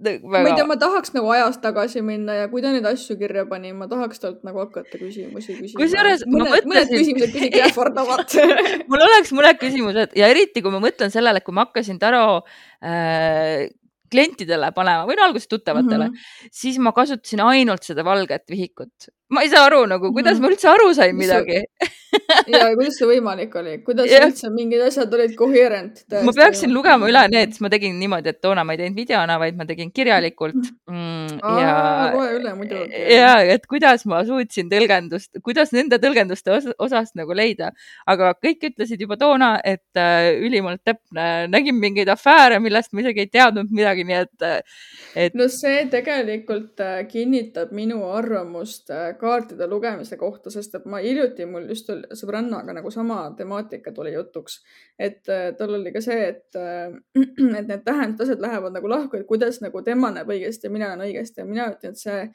Väga... ma ei tea, ma tahaks nagu ajas tagasi minna ja kui ta neid asju kirja pani, ma tahaks talt nagu hakata küsimusi küsima. kusjuures mõned, mõtlesin... mõned küsimused kuidagi ähvardavad mul oleks mõned küsimused ja eriti, kui ma mõtlen sellele, et kui ma hakkasin Taro äh, klientidele panema või no alguses tuttavatele mm, -hmm. siis ma kasutasin ainult seda valget vihikut. ma ei saa aru nagu, kuidas mm -hmm. ma üldse aru sain midagi ja kuidas see võimalik oli, kuidas yeah. üldse mingid asjad olid coherent? ma peaksin lugema üle need, ma tegin niimoodi, et toona ma ei teinud videona, vaid ma tegin kirjalikult mm,. ja, loe üle muidugi. ja, et kuidas ma suutsin tõlgendust, kuidas nende tõlgenduste os osast nagu leida, aga kõik ütlesid juba toona, et äh, ülimalt täpne, nägin mingeid afääre, millest ma isegi ei teadnud midagi, nii et, et. no see tegelikult äh, kinnitab minu arvamust äh, kaartide lugemise kohta, sest et ma hiljuti mul just sõbrannaga nagu sama temaatika tuli jutuks, et äh, tal oli ka see, et, et need tähendused lähevad nagu lahku, et kuidas nagu tema näeb õigesti ja mina näen õigesti ja mina ütlen, et see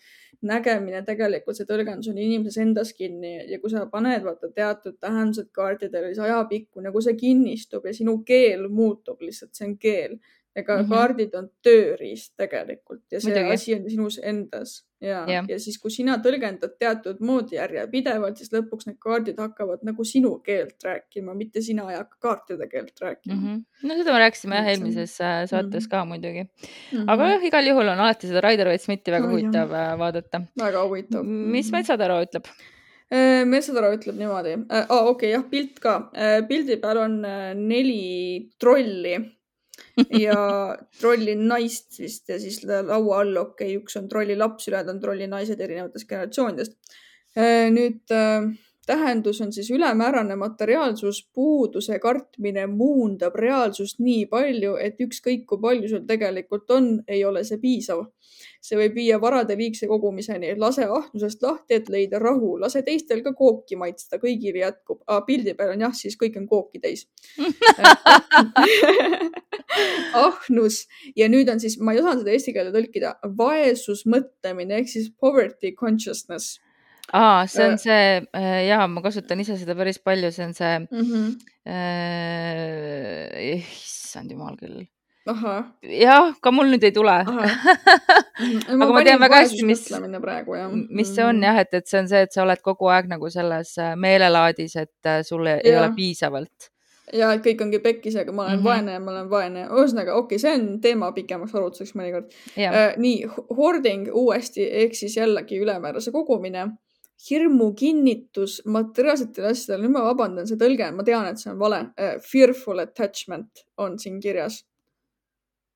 nägemine tegelikult, see tõlgendus on inimeses endas kinni ja kui sa paned vaata teatud tähendused kaartidele, siis ajapikku nagu see kinnistub ja sinu keel muutub lihtsalt, see on keel ega mm -hmm. kaardid on tööriist tegelikult ja see Muidugi. asi on sinus endas ja, ja., ja siis, kui sina tõlgendad teatud moodi järjepidevalt, siis lõpuks need kaardid hakkavad nagu sinu keelt rääkima, mitte sina ei hakka kaartide keelt rääkima mm. -hmm. no seda me rääkisime jah eelmises äh, saates mm -hmm. ka muidugi mm. -hmm. aga jah, igal juhul on alati seda Raider Waite Smithi väga oh, huvitav jah. Äh, vaadata. väga huvitav. mis mhm. Metsataro ütleb? Äh, Metsataro ütleb niimoodi äh,, okei okay, jah, pilt ka, pildi peal on neli trolli ja trolli naist vist ja siis laua all, okei okay,, üks on trolli laps, ülejäänud on trolli naised erinevatest generatsioonidest. Äh, nüüd äh, tähendus on siis ülemäärane materiaalsus, puuduse kartmine muundab reaalsust nii palju, et ükskõik kui palju sul tegelikult on, ei ole see piisav see võib viia varade liigse kogumiseni. lase ahnusest lahti, et leida rahu, lase teistel ka kooki maitsta, kõigile jätkub. pildi peal on jah, siis kõik on kooki täis ahnus ja nüüd on siis, ma ei osanud seda eesti keelde tõlkida, vaesusmõtlemine ehk siis poverty consciousness aa, see on see äh, ja ma kasutan ise seda päris palju, see on see mm. -hmm. äh, issand jumal küll. jah, ka mul nüüd ei tule. Mhm. aga ma tean väga hästi, mis, praegu, mis see on mhm. jah, et, et see on see, et sa oled kogu aeg nagu selles äh, meelelaadis, et äh, sul ei ole piisavalt ja et kõik ongi pekkis, aga ma olen mm -hmm. vaene ja ma olen vaene. ühesõnaga, okei okay,, see on teema pikemaks arutluseks mõnikord. Uh, nii, hoarding uuesti ehk siis jällegi ülemäärase kogumine hirmu kinnitus materiaalsetele asjadele, nüüd ma vabandan, see tõlge, ma tean, et see on vale uh,. Fearful attachment on siin kirjas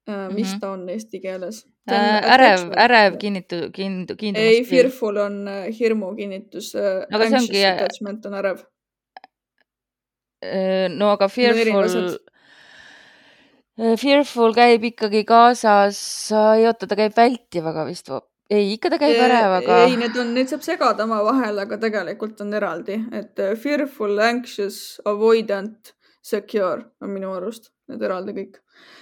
uh,. mis mm -hmm. ta on eesti keeles? Uh, ärev, ärev kinnitu-, kind-, kindlus. ei, fearful on uh, hirmu kinnitus aga see ongi. attachment on ärev. no aga fearful Fearful käib ikkagi kaasas, ei oota, ta käib vältivaga vist ei, ikka ta käib värevaga. ei, need on, neid saab segada omavahel, aga tegelikult on eraldi, et äh, fearful, anxious, avoidant, secure on minu arust need eraldi kõik.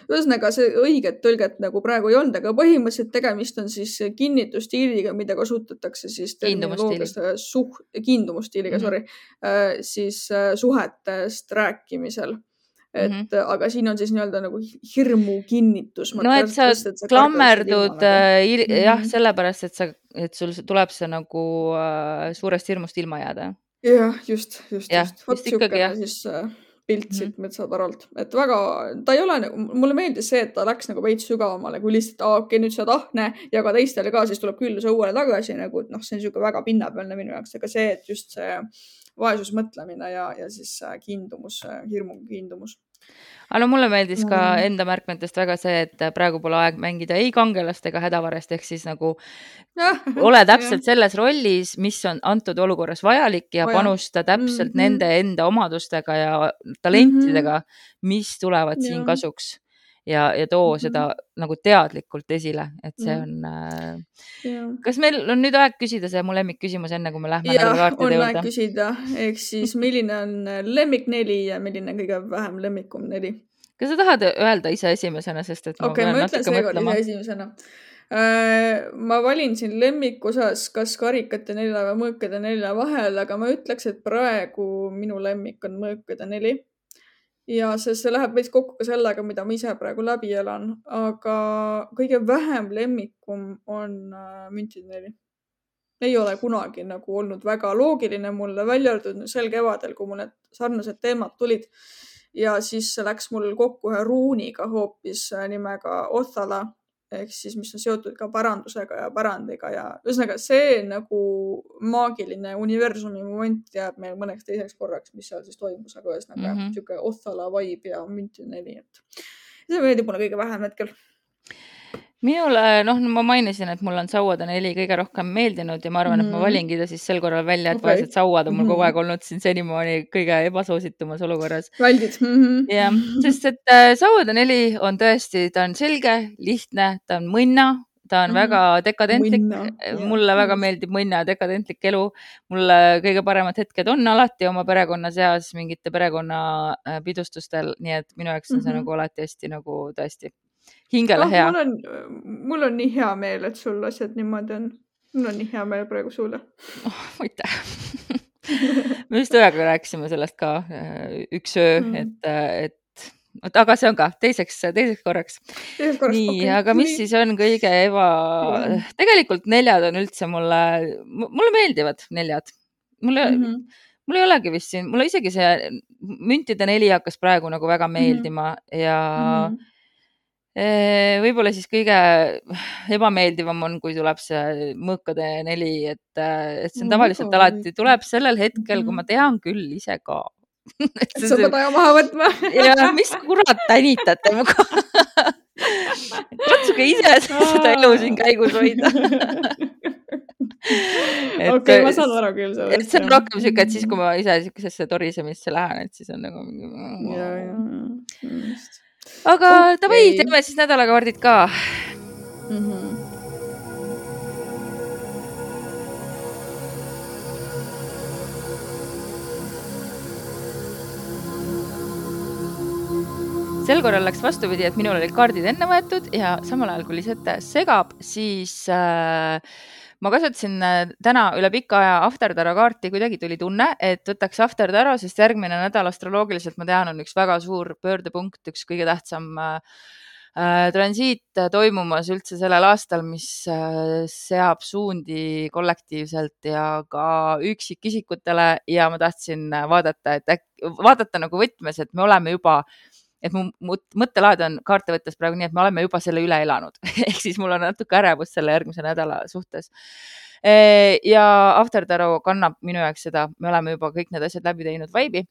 ühesõnaga, see õiget tõlget nagu praegu ei olnud, aga põhimõtteliselt tegemist on siis kinnitusstiiliga, mida kasutatakse siis terminoloogias suh-, kiindumusstiiliga mm, -hmm. sorry, äh, siis äh, suhetest rääkimisel et mm -hmm. aga siin on siis nii-öelda nagu hirmu kinnitus. no et sa, klammerdud äh, jah, sellepärast, et sa, et sul tuleb see nagu äh, suurest hirmust ilma jääda. jah, just, just, just. vot siukene siis äh, pilt mm -hmm. siit metsataralt, et väga, ta ei ole nagu, mulle meeldis see, et ta läks nagu veits sügavamale kui lihtsalt, aa okei okay,, nüüd sa oled ahne ja ka teistele ka, siis tuleb küll see õuele tagasi nagu, et noh, see on niisugune väga pinnapealne minu jaoks, aga see, et just see vaesusmõtlemine ja, ja siis äh, kiindumus, äh, hirmu kiindumus aga no mulle meeldis ka enda märkmetest väga see, et praegu pole aeg mängida ei kangelast ega hädavarest, ehk siis nagu ole täpselt selles rollis, mis on antud olukorras vajalik ja Vaja. panusta täpselt mm -hmm. nende enda omadustega ja talentidega mm, -hmm. mis tulevad ja. siin kasuks ja, ja too mm -hmm. seda nagu teadlikult esile, et see on äh.... kas meil on nüüd aeg küsida see mu lemmikküsimus, enne kui me lähme on juurde? aeg küsida, ehk siis milline on lemmikneli ja milline kõige vähem lemmikum neli? kas sa tahad öelda ise esimesena, sest et ma okay, pean natuke mõtlema? esimesena äh, ma valin siin lemmikusas kas karikate nelja või mõõkade nelja vahel, aga ma ütleks, et praegu minu lemmik on mõõkade neli ja see, see läheb veits kokku ka sellega, mida ma ise praegu läbi elan, aga kõige vähem lemmikum on äh, müntide neli. ei ole kunagi nagu olnud väga loogiline mulle, välja arvatud sel kevadel, kui mul need sarnased teemad tulid. ja siis läks mul kokku ühe ruuniga hoopis äh, nimega Othala ehk siis, mis on seotud ka pärandusega ja pärandiga ja ühesõnaga see nagu maagiline universumi moment jääb meil mõneks teiseks korraks, mis seal siis toimus, aga ühesõnaga mm -hmm. Othala vibe ja müntide neli, et see meeldib mulle kõige vähem hetkel minule, noh, ma mainisin, et mulle on sauade neli kõige rohkem meeldinud ja ma arvan et ma mhm. valingi ta siis sel korral välja, et okay. vaesed sauad on mul kogu aeg olnud siin senimaani kõige ebasoositumas olukorras. väldid mm -hmm.? jah, sest et äh, sauade neli on tõesti, ta on selge, lihtne, ta on mõnna, ta on mm väga dekadentlik, mulle väga meeldib mõnna dekadentlik elu. mulle kõige paremad hetked on alati oma perekonna seas mingite perekonnapidustustel, nii et minu jaoks on see mm -hmm. nagu alati hästi nagu tõesti hingele oh, hea. mul on, mul on nii hea meel, et sul asjad niimoodi on. mul on nii hea meel praegu sulle oh,. aitäh me just õega rääkisime sellest ka äh, üks öö mm., et, äh, et vot, aga see on ka teiseks, teiseks korraks. nii okay., aga mis nii. siis on kõige eba, tegelikult neljad on üldse mulle, mulle meeldivad neljad. mulle mm, -hmm. mul ei olegi vist siin, mulle isegi see müntide neli hakkas praegu nagu väga mhm. meeldima mm -hmm. ja mm -hmm võib-olla siis kõige ebameeldivam on, kui tuleb see mõõkade neli, et, et see on tavaliselt alati tuleb sellel hetkel, kui ma mhm. tean küll ise ka sa pead aja maha võtma ja mis kurat tänitate mu katsuge ise seda elu siin käigus hoida okei ma saan aru küll sellest. et see on rohkem siuke, et siis, kui ma ise siukesesse torisemisse lähen, et siis on nagu mingi. ja, ja, just aga okay. davai, teeme siis nädalakaardid ka mm. -hmm. sel korral läks vastupidi, et minul olid kaardid enne võetud ja samal ajal, kui Lisette segab, siis äh, ma kasutasin äh, täna üle pika aja After Taro kaarti, kuidagi tuli tunne, et võtaks After Taro, sest järgmine nädal astroloogiliselt ma tean, on üks väga suur pöördepunkt, üks kõige tähtsam äh, äh transiit toimumas üldse sellel aastal, mis seab suundi kollektiivselt ja ka üksikisikutele. Ja ma tahtsin vaadata, et äkki vaadata nagu võtmes, et me oleme juba äh, et mu mõttelaad on kaarte võttes praegu nii, et me oleme juba selle üle elanud ehk siis mul on natuke ärevust selle järgmise nädala suhtes. ja After Taro kannab minu jaoks seda, me oleme juba kõik need asjad läbi teinud vibe'i.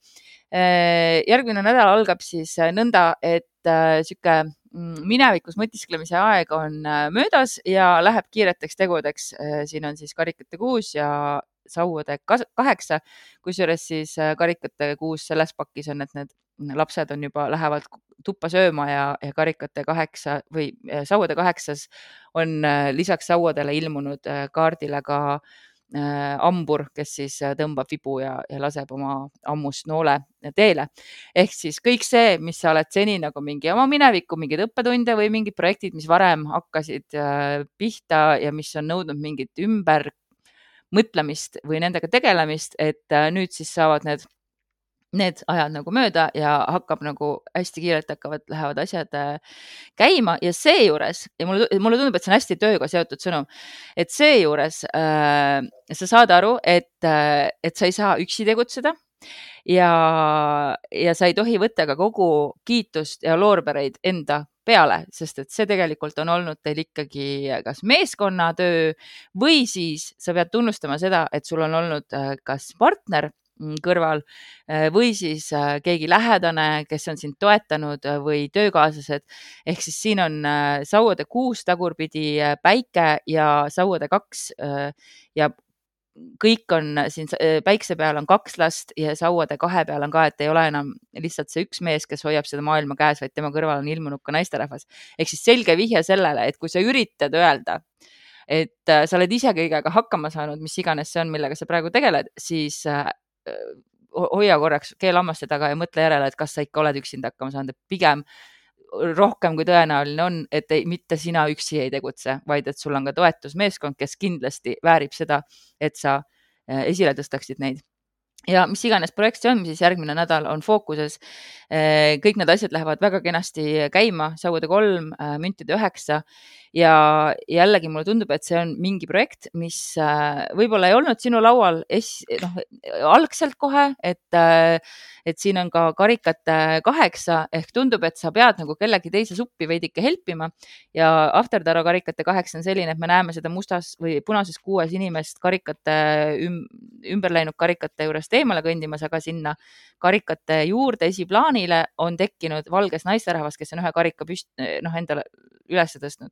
järgmine nädal algab siis nõnda, et äh, sihuke mm, minevikus mõtisklemise aeg on äh, möödas ja läheb kiireteks tegudeks. siin on siis karikate kuus ja sauade kaheksa, kusjuures siis äh, karikate kuus selles pakis on, et need lapsed on juba, lähevad tuppa sööma ja, ja karikate kaheksa või äh, sauade kaheksas on äh, lisaks sauadele ilmunud äh, kaardile ka hambur, kes siis tõmbab vibu ja, ja laseb oma ammust noole teele. ehk siis kõik see, mis sa oled seni nagu mingi oma mineviku mingeid õppetunde või mingid projektid, mis varem hakkasid pihta ja mis on nõudnud mingit ümber mõtlemist või nendega tegelemist, et nüüd siis saavad need need ajad nagu mööda ja hakkab nagu hästi kiirelt hakkavad, lähevad asjad äh, käima ja seejuures ja mulle, mulle tundub, et see on hästi tööga seotud sõnum, et seejuures äh, sa saad aru, et äh,, et sa ei saa üksi tegutseda ja, ja sa ei tohi võtta ka kogu kiitust ja loorbereid enda peale, sest et see tegelikult on olnud teil ikkagi kas meeskonnatöö või siis sa pead tunnustama seda, et sul on olnud äh, kas partner kõrval äh, või siis äh, keegi lähedane, kes on sind toetanud äh, või töökaaslased. ehk siis siin on sauade kuus tagurpidi päike ja sauade kaks ja kõik on siin päikse peal on kaks last ja sauade kahe peal on ka, et ei ole enam lihtsalt see üks mees, kes hoiab seda maailma käes, vaid tema kõrval on ilmunud ka naisterahvas. ehk siis selge vihje sellele, et kui sa üritad öelda, et sa oled ise kõigega hakkama saanud, mis iganes see on, millega sa praegu tegeled, siis hoia korraks keel hammaste taga ja mõtle järele, et kas sa ikka oled üksinda hakkama saanud, et pigem rohkem kui tõenäoline on, et ei, mitte sina üksi ei tegutse, vaid et sul on ka toetusmeeskond, kes kindlasti väärib seda, et sa eh, esile tõstaksid neid ja mis iganes projekt see on, siis järgmine nädal on fookuses. Eh, kõik need asjad lähevad väga kenasti käima, sauade kolm, eh, müntide üheksa. Ja jällegi mulle tundub, et see on mingi projekt, mis äh, võib-olla ei olnud sinu laual es-, noh, algselt kohe, et, et siin on ka karikate kaheksa. Ehk tundub, et sa pead nagu kellegi teise suppi veidike helpima. Ja After Taro karikate kaheksa on selline, et me näeme seda mustas või punases kuues inimest karikate üm, ümber läinud karikate juurest eemale kõndimas, aga sinna karikate juurde esiplaanile on tekkinud valges naisterahvas, kes on ühe karika püst-, noh, endale üles tõstnud.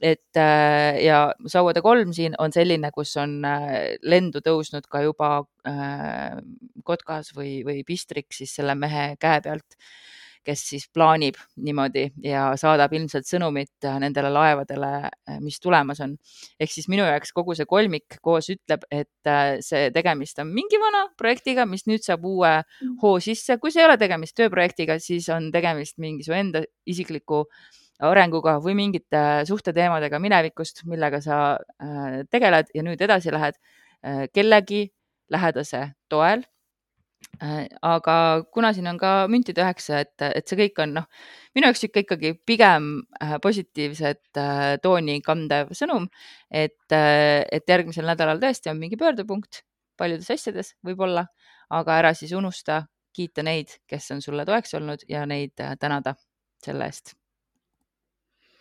et äh, ja Sauade kolm siin on selline, kus on äh, lendu tõusnud ka juba äh, kotkas või, või pistrik siis selle mehe käe pealt kes siis plaanib niimoodi ja saadab ilmselt sõnumit nendele laevadele, mis tulemas on. ehk siis minu jaoks kogu see kolmik koos ütleb, et see tegemist on mingi vana projektiga, mis nüüd saab uue mm. hoo sisse. kui see ei ole tegemist tööprojektiga, siis on tegemist mingi su enda isikliku arenguga või mingite suhteteemadega minevikust, millega sa äh, tegeled ja nüüd edasi lähed äh, kellegi lähedase toel. Äh, aga kuna siin on ka müntide üheksa, et, et see kõik on noh, minu jaoks ikka ikkagi pigem positiivset tooni kandev sõnum, et, et järgmisel nädalal tõesti on mingi pöördepunkt paljudes asjades võib-olla, aga ära siis unusta kiita neid, kes on sulle toeks olnud ja neid tänada selle eest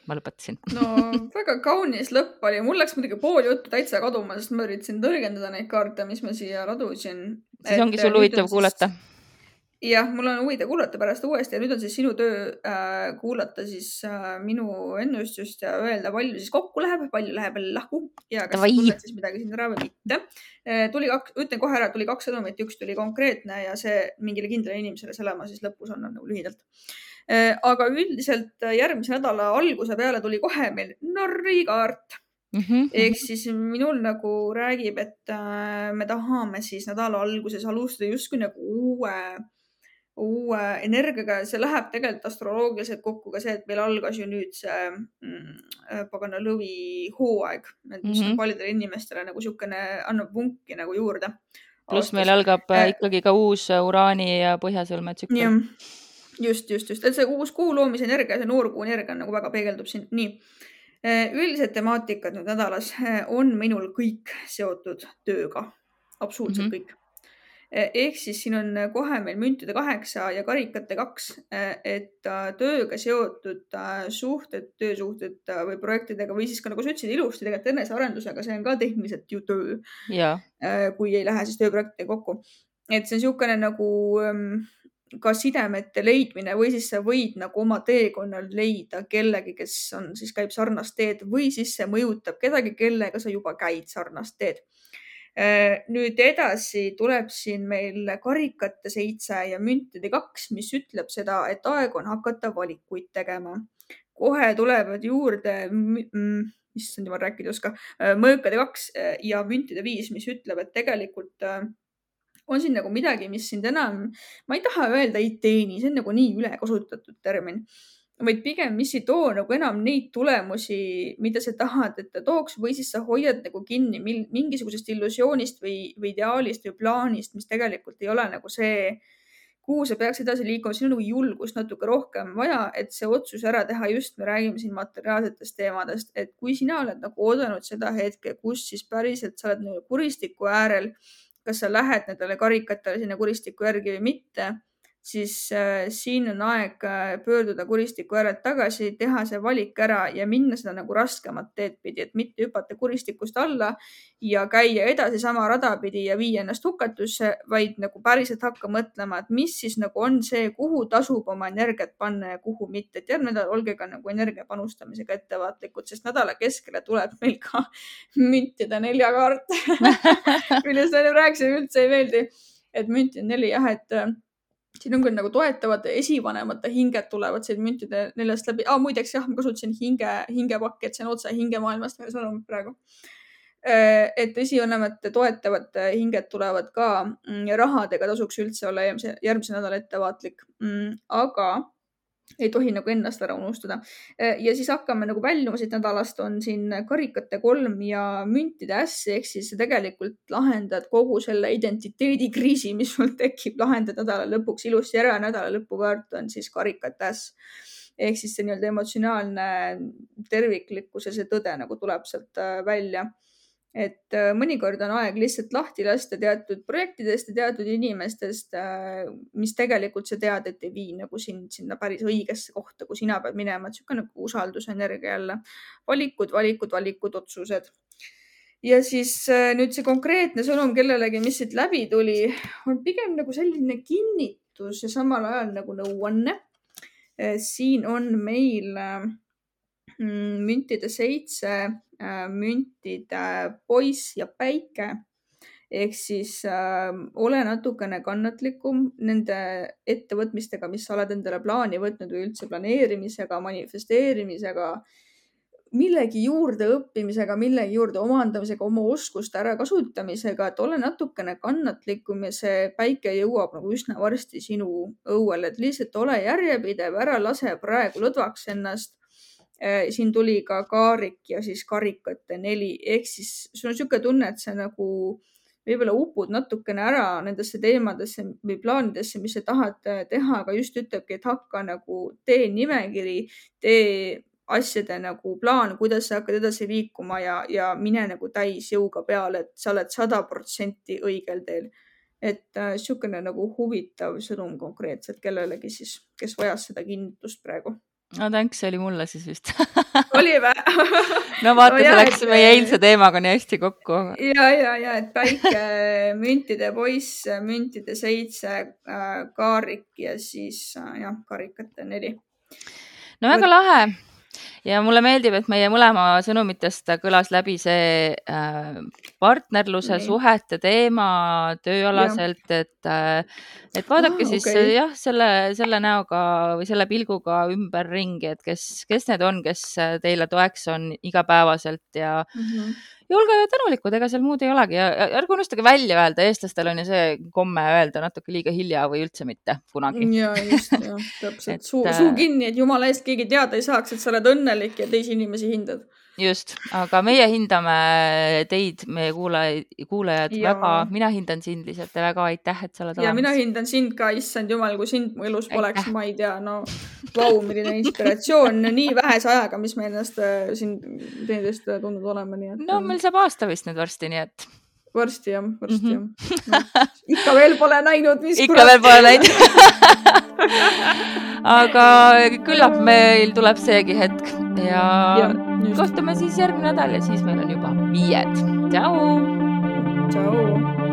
ma lõpetasin. no väga kaunis lõpp oli, mul läks muidugi pool juttu täitsa kaduma, sest ma üritasin tõlgendada neid kaarte, mis ma siia ladusin. siis ongi sul huvitav kuulata siis jah, mul on huvitav kuulata pärast uuesti ja nüüd on siis sinu töö äh, kuulata siis äh, minu ennustust ja öelda, palju siis kokku läheb, palju läheb jälle lahku ja kas tunned siis midagi siin ära või mitte äh,. tuli kaks, ütlen kohe ära, tuli kaks sõnumit, üks tuli konkreetne ja see mingile kindlale inimesele, selle ma siis lõpus annan nagu lühidalt. Aga üldiselt äh, järgmise nädala alguse peale tuli kohe meil narri kaart Mm -hmm. ehk siis minul nagu räägib, et äh, me tahame siis nädala alguses alustada justkui nagu uue uue energiaga, see läheb tegelikult astroloogiliselt kokku ka see, et meil algas ju nüüd see mm, äh, pagana lõvihooaeg, mis mm -hmm. paljudele inimestele nagu niisugune annab vunki nagu juurde. pluss meil algab äh, ikkagi ka uus uraani ja põhjasõlme tsükkel. Just, just, just, et see uus kuu loomise energia, see noorkuu energia on nagu väga peegeldub siin, nii äh, üldised temaatikad nüüd nädalas on minul kõik seotud tööga, absoluutselt mm -hmm. kõik Eh, ehk siis siin on kohe meil müntide kaheksa ja karikate kaks, et tööga seotud suhted, töösuhted või projektidega või siis ka nagu sa ütlesid ilusti tegelikult enesearendusega, see on ka tehniliselt ju töö. kui ei lähe siis tööprojektidega kokku. et see on niisugune nagu ehm, ka sidemete leidmine või siis sa võid nagu oma teekonnal leida kellegi, kes on, siis käib sarnast teed või siis see mõjutab kedagi, kellega sa juba käid sarnast teed Äh, nüüd edasi tuleb siin meil karikate seitse ja müntide kaks, mis ütleb seda, et aeg on hakata valikuid tegema. kohe tulevad juurde mm,, issand jumal, rääkida ei oska, äh, mõõkade kaks äh, ja müntide viis, mis ütleb, et tegelikult on siin nagu midagi, mis sind enam, ma ei taha öelda ei teeni, see on nagu nii ülekasutatud termin vaid pigem, mis ei too nagu enam neid tulemusi, mida sa tahad, et ta tooks või siis sa hoiad nagu kinni mingisugusest illusioonist või, või ideaalist või plaanist, mis tegelikult ei ole nagu see, kuhu sa peaks edasi liikuma, siin on nagu julgust natuke rohkem vaja, et see otsus ära teha. just me räägime siin materiaalsetest teemadest, et kui sina oled nagu oodanud seda hetke, kus siis päriselt sa oled nagu kuristiku äärel, kas sa lähed nendele karikatele sinna kuristiku järgi või mitte siis äh, siin on aeg äh, pöörduda kuristiku äärelt tagasi, teha see valik ära ja minna seda nagu raskemat teed pidi, et mitte hüpata kuristikust alla ja käia edasi sama rada pidi ja viia ennast hukatusse, vaid nagu päriselt hakka mõtlema, et mis siis nagu on see, kuhu tasub oma energiat panna ja kuhu mitte. et järgmine nädal olge ka nagu energia panustamisega ettevaatlikud, sest nädala keskele tuleb meil ka müntide neljakaart millest me rääkisime, üldse ei meeldi, et müntide neli jah, et siin on küll nagu toetavad esivanemate hinged tulevad siin müntide neljast läbi ah,. muideks jah, ma kasutasin hinge, hingepakki, et see on otse hingemaailmast meie sõnum praegu. Äh, et esivanemate toetavad hinged tulevad ka mm, rahadega tasuks üldse olla järgmise, järgmise nädala ettevaatlik. Mm, aga ei tohi nagu ennast ära unustada. Äh, ja siis hakkame nagu väljuma siit nädalast, on siin karikate kolm ja müntide äss ehk siis tegelikult lahendad kogu selle identiteedikriisi, mis sul tekib, lahendad nädala lõpuks ilusti ära. nädala lõpukaart on siis karikate äss ehk siis see nii-öelda emotsionaalne terviklikkus ja see tõde nagu tuleb sealt äh, välja et äh, mõnikord on aeg lihtsalt lahti lasta teatud projektidest ja teatud inimestest, äh, mis tegelikult sa tead, et ei vii nagu sind sinna päris õigesse kohta, kuhu sina pead minema, et niisugune nagu usaldusenergia jälle. valikud, valikud, valikud, otsused. ja siis äh, nüüd see konkreetne sõnum kellelegi, mis siit läbi tuli, on pigem nagu selline kinnitus ja samal ajal nagu nõuanne. siin on meil mm, müntide seitse müntide poiss ja päike. ehk siis äh, ole natukene kannatlikum nende ettevõtmistega, mis sa oled endale plaani võtnud või üldse planeerimisega, manifesteerimisega, millegi juurde õppimisega, millegi juurde omandamisega, oma oskuste ärakasutamisega, et ole natukene kannatlikum ja see päike jõuab nagu üsna varsti sinu õuele, et lihtsalt ole järjepidev, ära lase praegu lõdvaks ennast Äh, siin tuli ka kaarik ja siis karikate neli, ehk siis sul on niisugune tunne, et sa nagu võib-olla upud natukene ära nendesse teemadesse või plaanidesse, mis sa tahad äh, teha, aga just ütlebki, et hakka nagu tee nimekiri, tee asjade nagu plaan, kuidas sa hakkad edasi liikuma ja, ja mine nagu täisjõuga peale, et sa oled sada protsenti õigel teel. et niisugune äh, nagu huvitav sõnum konkreetselt kellelegi siis, kes vajas seda kinnitust praegu no see oli mulle siis vist oli või no vaata no, see läks et... meie eilse teemaga nii hästi kokku. ja, ja, ja et päike, müntide poiss, müntide seitse äh,, kaarik ja siis äh, jah, karikate neli. no väga Võt... lahe ja mulle meeldib, et meie mõlema sõnumitest kõlas läbi see äh, partnerluse, suhete teema tööalaselt, et äh,, et vaadake ah, siis okay. jah, selle, selle näoga või selle pilguga ümberringi, et kes, kes need on, kes teile toeks on igapäevaselt ja mm, -hmm ja olge tänulikud, ega seal muud ei olegi. Ja ärge unustage välja öelda, eestlastel on ju see komme öelda natuke liiga hilja või üldse mitte kunagi. ja just, jah, täpselt. Suu, suu kinni, et jumala eest keegi teada ei saaks, et sa oled õnnelik ja teisi inimesi hindad just, aga meie hindame teid, meie kuulajaid, kuulajad ja. väga, mina hindan sind lihtsalt ja väga aitäh, et sa oled olemas. ja mina hindan sind ka, issand jumal, kui sind mu elus poleks, ma ei tea, no vau, milline inspiratsioon nii vähese ajaga, mis me ennast äh, siin teineteist tundnud oleme, nii et. no meil saab aasta vist nüüd varsti, nii et varsti jah, varsti mm -hmm. jah no,. ikka veel pole näinud, mis. ikka kurat. veel pole näinud aga küllap meil tuleb seegi hetk ja, ja kohtume siis järgmine nädal ja siis meil on juba viied. tšau. tšau.